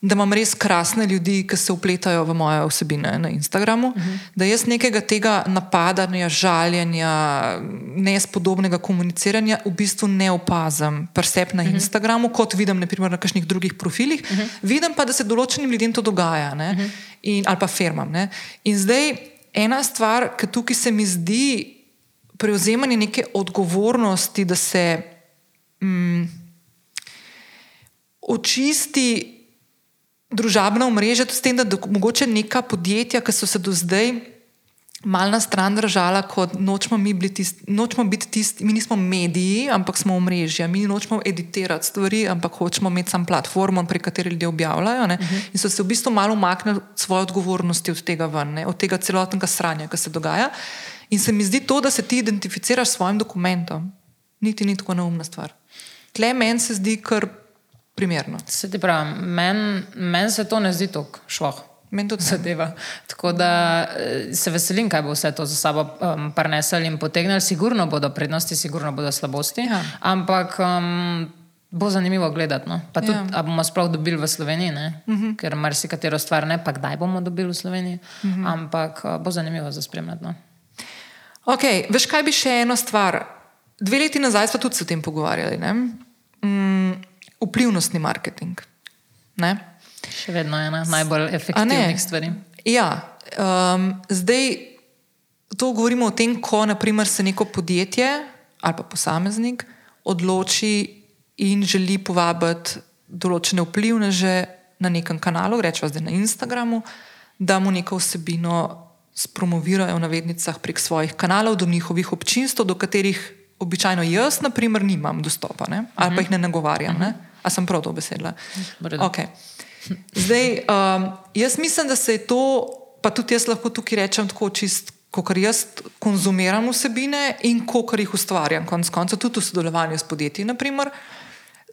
da imam res krasne ljudi, ki se upletajo v moje vsebine na Instagramu. Uh -huh. Da jaz nekega tega napadanja, žaljenja, nespodobnega komuniciranja v bistvu ne opazim, presep na uh -huh. Instagramu, kot vidim naprimer, na kakšnih drugih profilih. Uh -huh. Vidim pa, da se določenim ljudem to dogaja, uh -huh. In, ali pa firmam. Ne? In zdaj ena stvar, ki tukaj se mi zdi prevzemanje neke odgovornosti, da se mm, očisti družabna omrežja, tudi s tem, da do, mogoče neka podjetja, ki so se do zdaj mal na stran držala, kot nočemo, mi biti tisti, nočemo biti tisti, mi nismo mediji, ampak smo omrežja, mi nočemo editirati stvari, ampak hočemo imeti sam platformo, prek katere ljudje objavljajo. Uh -huh. In so se v bistvu malo umaknili svoje odgovornosti od tega ven, ne, od tega celotnega sranja, ki se dogaja. In se mi zdi to, da se ti identificiraš s svojim dokumentom, niti ni tako neumna stvar. Tle meni se zdi kar primerno. Se ti pravi, meni men se to ne zdi tako šloh. Meni tudi ne. Zadeva. Tako da eh, se veselim, kaj bo vse to za sabo um, prinesli in potegnili. Sigurno bodo prednosti, sigurno bodo slabosti, Ja. ampak um, bo zanimivo gledati. No? Pa tudi, Ja. bomo sploh dobili v Sloveniji, uh -huh. ker marsikatero stvar ne, pa kdaj bomo dobili v Sloveniji. Uh -huh. Ampak uh, bo zanimivo za spremljati. No? Ok, veš kaj bi še eno stvar. Dve leti nazaj smo tudi se o tem pogovarjali. ne? Mm, vplivnostni marketing. Ne? Še vedno je ena najbolj efektivnih stvari. Ja, um, zdaj to govorimo o tem, ko naprimer, se neko podjetje ali pa posameznik odloči in želi povabiti določene vplivneže na nekem kanalu, rečemo zdaj na Instagramu, da mu neko vsebino spromovirajo v navednicah prek svojih kanalov do njihovih občinstv, do katerih običajno jaz, na primer, nimam dostopa ne? ali pa jih ne nagovarjam. Ne? A sem prav to besedila? Okay. Zdaj, um, jaz mislim, da se je to, pa tudi jaz lahko tukaj rečem tako čist, kot jaz konzumiram vsebine in kot jih ustvarjam, konec koncev, tudi v sodelovanju s podjetji. Naprimer,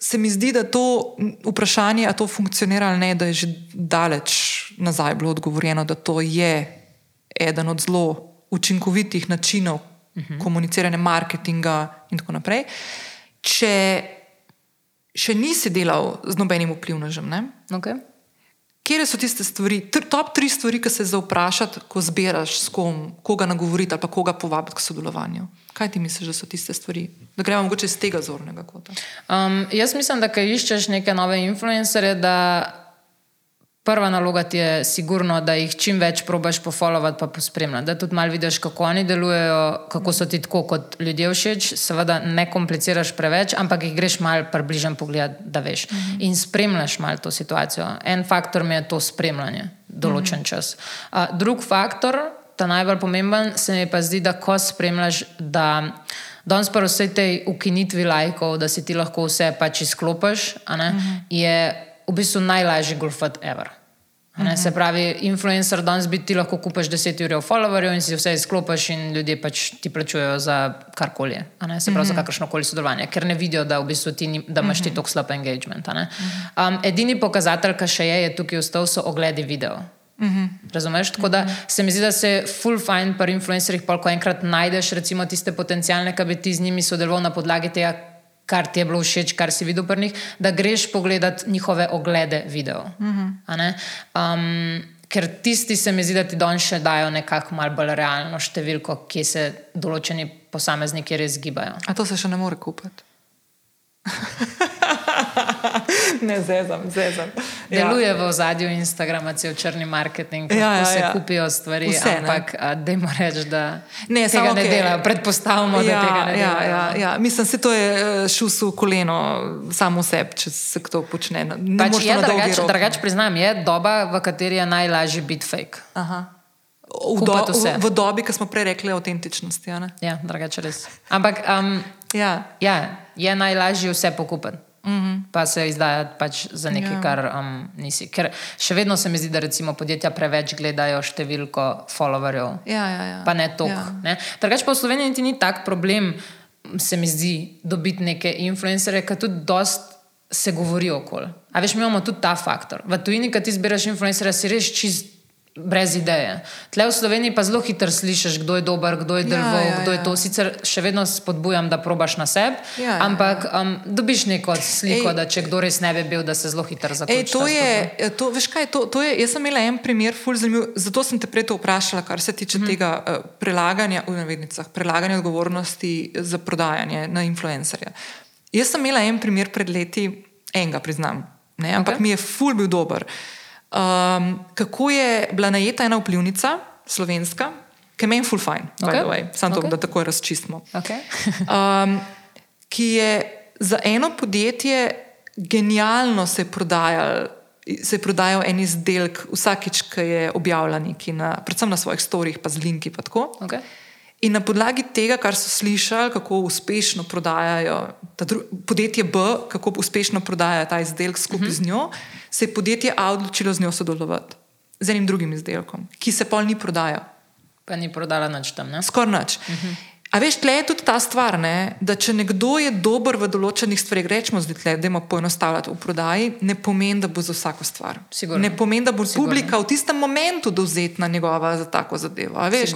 se mi zdi, da to vprašanje, ali to funkcionira ali ne, da je že daleč nazaj bilo odgovorjeno, da to je eden od zelo učinkovitih načinov uh -huh. komuniciranja, marketinga in tako naprej. Če še nisi delal z nobenim vplivnežem, ne? Okay. Kje so tiste stvari, top tri stvari, ki se zavprašati, ko zbiraš s kom, koga nagovoriti ali pa koga povabiti k sodelovanju? Kaj ti misliš, da so tiste stvari? Da gremo mogoče iz tega zornega kota. Um, jaz mislim, da ko iščeš neke nove influencerje, da prva naloga ti je sigurno, da jih čim več probaš pofollowati pa pospremljati. Da tudi malo vidiš, kako oni delujejo, kako so ti tako kot ljudje všeč. Seveda ne kompliciraš preveč, ampak jih greš malo približen pogled, da veš. Mm -hmm. In spremljaš malo to situacijo. En faktor mi je to spremljanje, določen mm -hmm. čas. Uh, drug faktor ta najbolj pomemben, se mi pa zdi, da ko spremljaš, da danes pa vse te ukinitvi lajkov, da si ti lahko vse pač izklopiš, uh -huh. je v bistvu najlažji golfat ever. Uh -huh. Se pravi, influencer danes bi ti lahko kupiš 10 ur followerjev in si vse izklopiš, in ljudje pač ti plačujejo za karkoli. Se pravi, -huh. za kakršno koli sodelovanje, ker ne vidijo, da, v bistvu ti, da imaš ti tako slab engagement. Um, edini pokazatelj, ki še je, je tukaj ostal, so ogledi video. -hmm. Razumeš? Tako da se mi zdi, da se full fine pri influencerjih, pa ko enkrat najdeš recimo tiste potencijalne, ki bi ti z njimi sodeloval na podlagi tega, kar ti je bilo všeč, kar si videl pri njih, da greš pogledat njihove oglede video. Mm -hmm. um, ker tisti se mi zdi, da ti danes še dajo nekako malo bolj realno številko, kje se določeni posamezniki res gibajo. A to se še ne more kupiti. ne, zezam, zezam. Ja. Deluje v ozadju Instagrama, cel črni marketing, ja, ja, se ja. kupijo stvari, Vse, ampak da jim rečeš, da ne, tega ne okay. delajo. Predpostavljamo, ja, da tega ne ja, delajo. Ja, ja. Mislim, da to je eh, šus v koleno, samo sebi, če se to počne. Pač je, drugač, drugač priznam, je doba, v kateri je najlažje biti fake. Aha. V, do, v, v dobi, ki smo prej rekli, avtentičnosti. Ja, drugače res. Ampak um, ja. Ja, je najlažje vse pokupiti. Mm -hmm. Pa se izdaja pač za nekaj, ja. kar um, nisi. Ker še vedno se mi zdi, da recimo podjetja preveč gledajo številko followerjev. Ja, ja, ja. Pa ne toliko. Ja. Drugač pa v Sloveniji niti ni tak problem, se mi zdi, dobiti neke influencerje, ker tudi dost se govori okoli. A veš, mi imamo tudi ta faktor. V tujini, ki ti zbiraš influencerje, si res čist brez ideje. Tle v Sloveniji pa zelo hitro slišiš, kdo je dober, kdo je drvo, ja, ja, kdo je ja. to. Sicer še vedno spodbujam, da probaš na sebi, ja, ja, ampak um, dobiš neko sliko, Ej, da če kdo res ne bi bil, da se zelo hitro zaključi. To je, to, veš kaj, to, to je, jaz sem imela en primer, zanimiv, zato sem te prej to vprašala, kar se tiče hmm. tega uh, prelaganja, v navednicah, prelaganja odgovornosti za prodajanje na influencerje. Jaz sem imela en primer pred leti, enega priznam, ne, ampak okay. mi je ful bil dober. Um, kako je bila najeta ena vplivnica, slovenska, ki meni full fine, okay. samo okay. to, da tako razčistimo. Okay. um, ki je za eno podjetje genialno se prodajal. Se je prodajal en izdelek, vsakič, ki je objavljen, predvsem na svojih storjih, pa z linki. Pa okay. In na podlagi tega, kar so slišali, kako uspešno prodajajo podjetje B, kako uspešno prodaja ta izdelek skupaj uh -huh. z mhm. njo, se je podjetje A odločilo z njo sodelovati, z enim drugim izdelkom, ki se pol ni prodajal. Pa ni prodala nič tam. Skoraj nič. Uh mhm. -huh. A veš, tle je tudi ta stvar, ne, da če nekdo je dober v določenih stvareh, rečemo zdaj, tle, da ima poenostavljati v prodaji, ne pomeni, da bo za vsako stvar. Sigurno. Ne pomeni, da bo Sigurno. publika v tistem momentu dovzetna njegova za tako zadevo. Veš,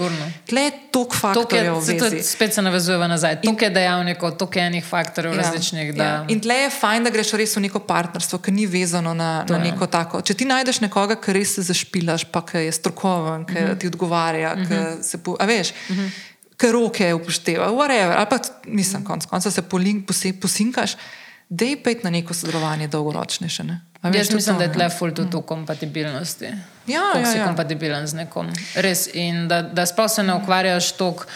tle je toliko faktorjev. Se spet se navezujeva nazaj. Tukaj je dejavnikov, tukaj je enih faktorjev ja, različnih. Da... Ja. In tle je fajn, da greš res v neko partnerstvo, ki ni vezano na, na neko tako. Če ti najdeš nekoga, ki res se zašpilaš, pa ki je strokoven, ki uh mhm. -huh. ti odgovarja, uh -huh. ki se. Po, a veš. Uh mhm. -huh ker roke upošteva, whatever, ali pa nisem konc konca se polink, posinkaš, da je pet na neko sodelovanje dolgoročnejše. Jaz mislim, to, da je tle ful tudi v kompatibilnosti. Ja, ja, si ja. kompatibilen z nekom. Res. In da, da sploh se ne ukvarjaš toliko,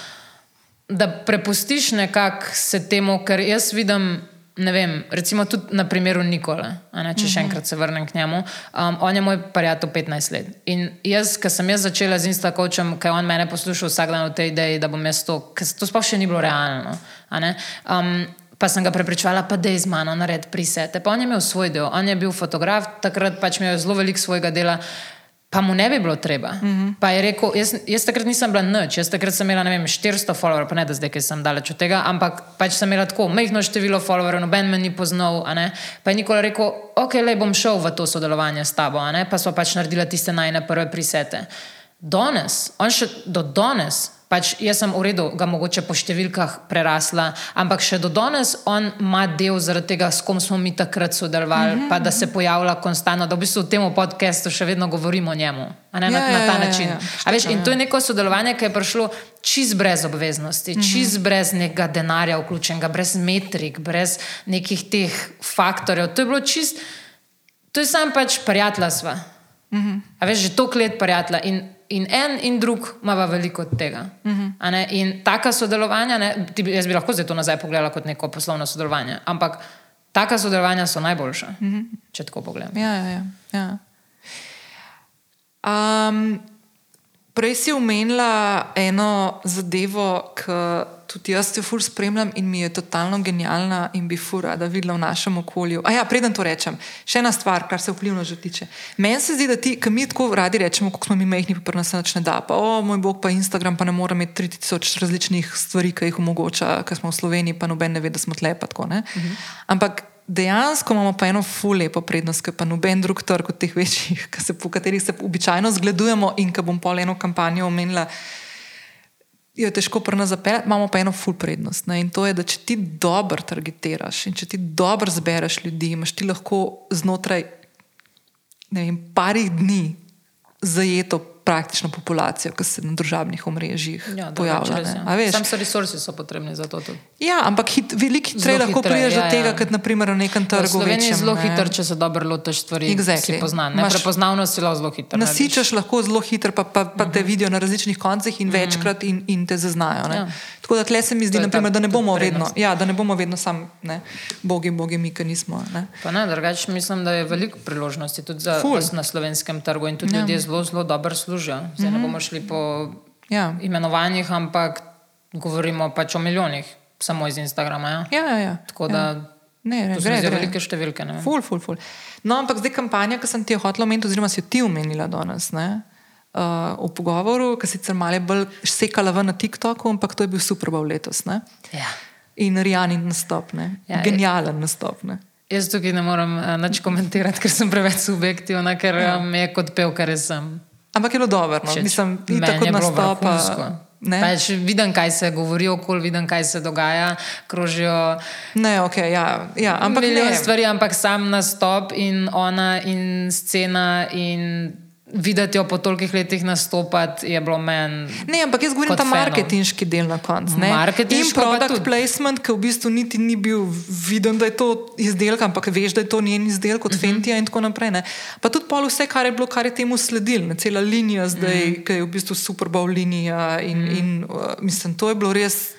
da prepustiš nekako se temu, ker jaz vidim ne vem, recimo tudi na primeru Nikola, ne, če še mhm. enkrat se vrnem k njemu. Um, on je moj prijatelj 15 let. In jaz, ki sem jaz začela z Instakočem, ker je on mene poslušal vsak dan v tej ideji, da bom jaz to, ker to sploh še ni bilo realno. Um, pa sem ga prepričala, pa da je z mano nared prisete. Pa on je imel svoj del, on je bil fotograf, takrat pač imel zelo veliko svojega dela pa mu ne bi bilo treba. Mm -hmm. Pa je rekel, jaz, jaz takrat nisem bila noč, jaz takrat sem imela vem, 400 followerjev, pa ne da zdaj, ker sem daleč od tega, ampak pač sem imela tako majhno število followerjev, noben me ni poznal. Pa je Nikola rekel, ok, le bom šel v to sodelovanje s tabo, pa smo pač naredili tiste najne prve prisete. Danes, on še do danes Pač jaz sem v redu, ga mogoče po številkah prerasla, ampak še do danes on ima del zaradi tega, s kom smo mi takrat sodelovali, mm -hmm. pa da se pojavlja konstantno, da v bistvu v tem podkastu še vedno govorimo o njemu ne, na, ja, na ta ja, ja način. Ja, ja. Veš, in to je neko sodelovanje, ki je prišlo čist brez obveznosti, mm -hmm. čist brez nekega denarja vključenega, brez metrik, brez nekih teh faktorjev. To je bilo čist, to je samo pač prijateljstva. Mm -hmm. Veš, že toliko let prijatelja in en in drug ima veliko od tega. Uh mhm. -huh. In taka sodelovanja, ne, jaz bi lahko zdaj to nazaj pogledala kot neko poslovno sodelovanje, ampak taka sodelovanja so najboljša, uh mhm. -huh. če tako pogledam. Ja, ja. ja. Um, Prej si omenila eno zadevo, ki tudi jaz jo fur spremljam in mi je totalno genialna in bi fur rada videla v našem okolju. A ja, preden to rečem, še ena stvar, kar se vplivno že tiče. Meni se zdi, da ti, ki mi tako radi rečemo, kako smo mi mehni, pa nas nič ne da. Pa, o moj bog, pa Instagram, pa ne more imeti 3000 različnih stvari, ki jih omogoča, ker smo v Sloveniji, pa noben ne ve, da smo tle. Pa tako, mhm. Ampak dejansko imamo pa eno ful lepo prednost, ki pa noben drug trg od teh večjih, se, po katerih se običajno zgledujemo in ki bom pol eno kampanjo omenila. Je težko pri nas zapeljati, imamo pa eno ful prednost. Ne? In to je, da če ti dobro targetiraš in če ti dobro zbereš ljudi, imaš ti lahko znotraj vem, parih dni zajeto praktično populacijo, ki se na družabnih omrežjih ja, pojavlja. Sam so resursi so potrebni za to. Tudi. Ja, ampak hit, veliko hitreje lahko priješ ja, do tega, ja. kot naprimer na nekem trgu. Slovenija je zelo hiter, če se dobro lotiš stvari. Exactly. Poznan, prepoznavnost je zelo hitra. Nasičeš lahko zelo hiter, pa, pa, pa uh -huh. te mhm. vidijo na različnih koncih in uh mhm. -huh. večkrat in, in te zaznajo. Ja. Tako da tle se mi zdi, naprimer, da, ne vedno, ja, da ne bomo vedno sami bogi, bogi, mi, ki nismo. Ne. Ne, drugač, mislim, da je veliko priložnosti tudi za nas na slovenskem trgu in tudi ja. ljudje zelo, zelo dobro služijo. Zdaj mm -hmm. ne mhm. bomo šli po ja. imenovanjih, ampak govorimo pač o milijonih, samo iz Instagrama. Ja, ja, ja. ja. Tako da. Ja. Ne, ne, gre, gre. velike številke. Ful, ful, ful. No, ampak zdaj kampanja, ki sem ti jo hotel omeniti, oziroma si jo ti omenila danes. Ne? uh, v pogovoru, ki sicer malo bolj sekala v na TikToku, ampak to je bil Super Bowl letos. Ja. In Rijanin nastop, ja, genijalen nastop. Ne? Jaz tukaj ne morem uh, nič komentirati, ker sem preveč subjektivna, ker ja. um, je kot pev, kar sem. Ampak je bilo dobro, no? mislim, da je tako nastopa. Pač vidim, kaj se govori okoli, vidim, kaj se dogaja, krožijo. Ne, okay, ja, ja, ampak ne. Stvari, ampak sam nastop in ona in scena in videti jo po tolikih letih nastopati, je bilo meni. Ne, ampak jaz govorim ta marketinški del na koncu. In product placement, ki v bistvu niti ni bil viden, da je to izdelek, ampak veš, da je to njen izdelek od uh mhm. -huh. Fentija in tako naprej. Ne. Pa tudi pol vse, kar je bilo, kar je temu sledil, cela linija zdaj, uh mhm. -huh. ki je v bistvu super bowl linija in, uh mhm. -huh. in uh, mislim, to je bilo res.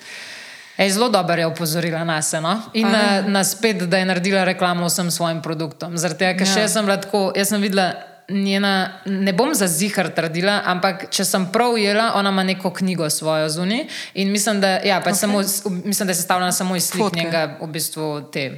Ej, zelo dobro je opozorila na sebe no? in na, na spet, da je naredila reklamo vsem svojim produktom. Zaradi tega, ker ja. še sem lahko, jaz sem videla njena, ne bom za zihar trdila, ampak če sem prav ujela, ona ima neko knjigo svojo zunaj in mislim, da, ja, okay. samo, mislim, da je sestavljena samo iz slik njega, v bistvu te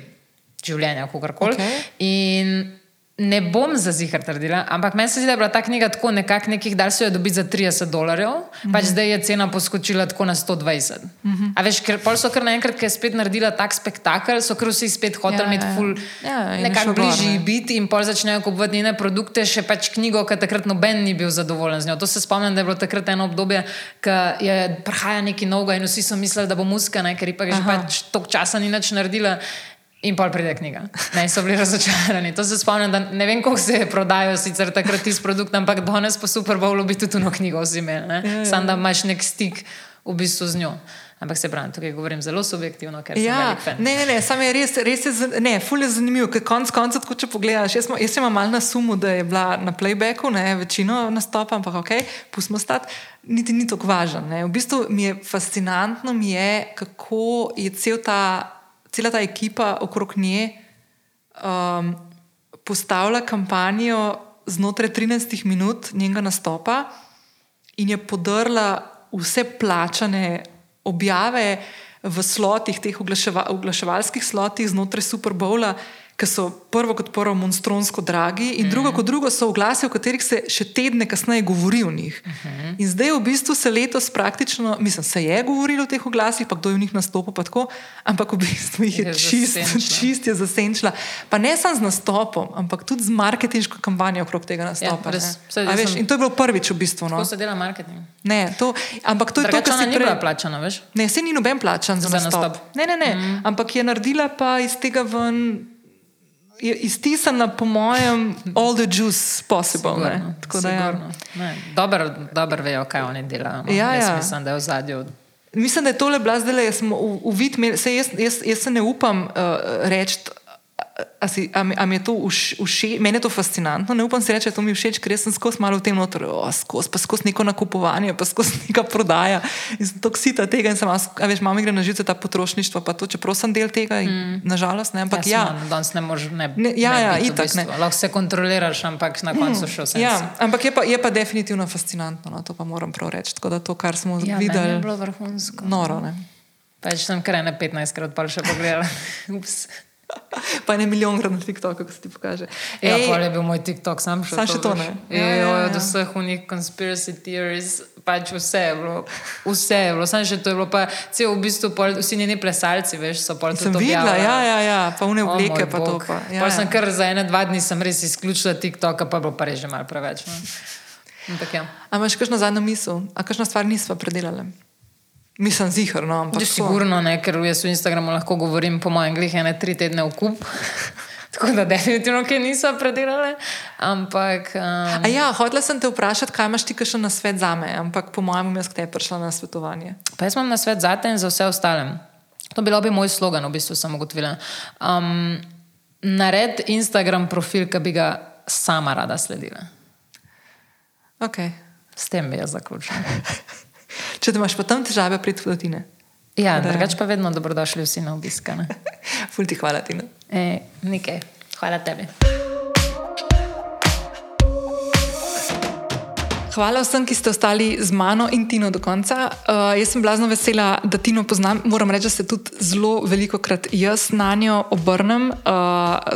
življenja, kako koli. Okay. Ne bom za zihar trdila, ampak meni se zdi, da je bila ta knjiga tako nekako nekih, da so jo dobili za 30 dolarjev, mm -hmm. pač zdaj je cena poskočila tako na 120. Mm -hmm. A veš, ker pol so kar naenkrat, ker je spet naredila tak spektakel, so kar vsi spet hoteli ja, imeti ja. ful, ja, nekako bližji ne. biti in pol začnejo kupovati njene produkte, še pač knjigo, ker takrat noben ni bil zadovoljen z njo. To se spomnim, da je bilo takrat eno obdobje, ko je prihaja neki noga in vsi so mislili, da bo muska, ne, ker je pač, pač toliko časa ni več naredila. In pol pride knjiga. Ne, so bili razočarani. To se spomnim, da ne vem, kako se prodajajo sicer takrat ti produkt, ampak danes po Super Bowlu bi tudi to knjigo vzimel. Ja, ja. Sam da imaš nek stik v bistvu z njo. Ampak se pravi, tukaj govorim zelo subjektivno, ker ja, sem ne, ne, ne, je res, res je, ne, ful je zanimivo, ker konc koncev, če pogledaš, jaz, jaz sem mal na sumu, da je bila na playbacku, ne, večino nastopa, ampak ok, pustimo stati, niti ni tako važen. Ne. V bistvu mi je fascinantno, mi je, kako je cel ta cela ta ekipa okrog nje um, postavlja kampanjo znotraj 13 minut njenega nastopa in je podrla vse plačane objave v slotih, teh oglaševa, oglaševalskih slotih znotraj Super Bowla ki so prvo kot prvo monstronsko dragi, in mm. drugo kot drugo so oglasi, o katerih se še tedne kasneje govori o njih. Mm -hmm. In zdaj v bistvu se letos praktično, mislim, se je govorilo o teh oglasih, pa kdo je v njih nastopil, pa tako, ampak v bistvu jih je, je čist, čist je zasenčila. Pa ne samo z nastopom, ampak tudi z marketinško kampanjo okrog tega ja, nastopa. Ja, res, veš, in to je bilo prvič v bistvu. No. Kako se dela marketing? Ne, to, ampak to je Drugače to, kar se je prej plačano. Veš? Ne, se ni noben plačan za, za nastop. nastop. Ne, ne, ne. Mm. Ampak je naredila pa iz tega ven je iztisnjena, po mojem, all the juice possible. Sigurno, Tako da, ja. dobro, dobro vejo, kaj oni delajo. No. Ja, ja. Mislim, da je v zadju. Mislim, da je tole bila zdaj, jaz, v, v vid, se jaz, jaz, jaz se ne upam uh, reči, A, si, a, mi, a mi je to všeč, meni je to fascinantno, ne upam si reči, da to mi všeč, ker sem skozi malo v tem noter, skozi, pa skozi neko nakupovanje, pa skozi neka prodaja. In sem tako sita tega in sem, a veš, malo mi gre na žice ta potrošništvo, pa to, čeprav sem del tega, mm. nažalost, ne, ampak ja. ja. Danes ne moreš, ne. ne ja, ne ja, itak ne. Lahko se kontroliraš, ampak na koncu mm. še vse. Ja, ampak je pa, je pa definitivno fascinantno, no, to pa moram prav reči. Tako da to, kar smo ja, videli, je bilo vrhunsko. Noro, ne. Pač sem krene 15 krat pa še pogledala. pa ne milijon krat na TikToku, ko se ti pokaže. Ja, Ej, pa je bil moj TikTok, sam še, sam še to. Ne. Ja, ja, ja, od vseh unih conspiracy theories, pač vse je bilo. Vse je bilo, sam še to je bilo. Pa cel v bistvu, pol, vsi njeni plesalci, veš, so pol to videla. Ja, ja, ja, pa une oblike, oh, pa Bog. to. Pa, ja, pa ja. sem kar za ene, dva dni sem res izključila TikToka, pa bilo pa res že malo preveč. No. Ja. Ampak imaš kakšno zadnjo misel, a kakšno stvar nisva predelali? Mislim, zihar, no, ampak. Sigurno ne, ker jaz v Instagramu lahko govorim po mojem glih ene tri tedne v kup. Tako da, definitivno, ki niso predelali. Ampak. Um... Ja, hodila sem te vprašati, kaj imaš ti še na svet za me, ampak po mojem, jaz te prišla na svetovanje. Pa jaz imam na svet za te in za vse ostale. To bi bil moj slogan, v bistvu sem ugotovila. Um, nared Instagram profil, ki bi ga sama rada sledila. Okay. S tem bi jaz zaključila. Če imaš pa tam težave pri flotine. Ja, drugač pa vedno dobrodošli vsi na obisk. Fulti hvala ti. E, nekaj, hvala tebi. Hvala vsem, ki ste ostali z mano in Tino do konca. Uh, jaz sem blazno vesela, da Tino poznam. Moram reči, da se tudi zelo veliko krat jaz na njo obrnem uh,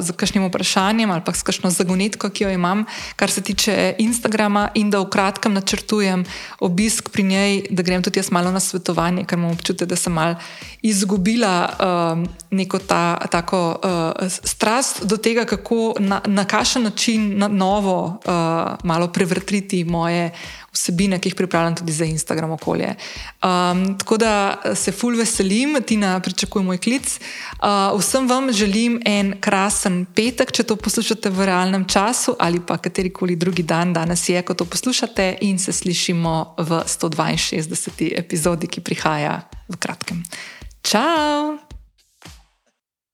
z kakšnim vprašanjem ali pa s kakšno zagonetko, ki jo imam, kar se tiče Instagrama, in da v kratkem načrtujem obisk pri njej, da grem tudi jaz malo na svetovanje, ker imam občutek, da sem mal izgubila uh, neko ta, tako uh, strast do tega, kako na, na kakšen način na novo uh, malo prevrtiti moje vsebine, ki jih pripravljam tudi za Instagram okolje. Um, tako da se ful veselim, Tina, pričakujem moj klic. Uh, vsem vam želim en krasen petek, če to poslušate v realnem času ali pa katerikoli drugi dan, danes je, ko to poslušate, in se slišimo v 162. epizodi, ki prihaja v kratkem. Ciao!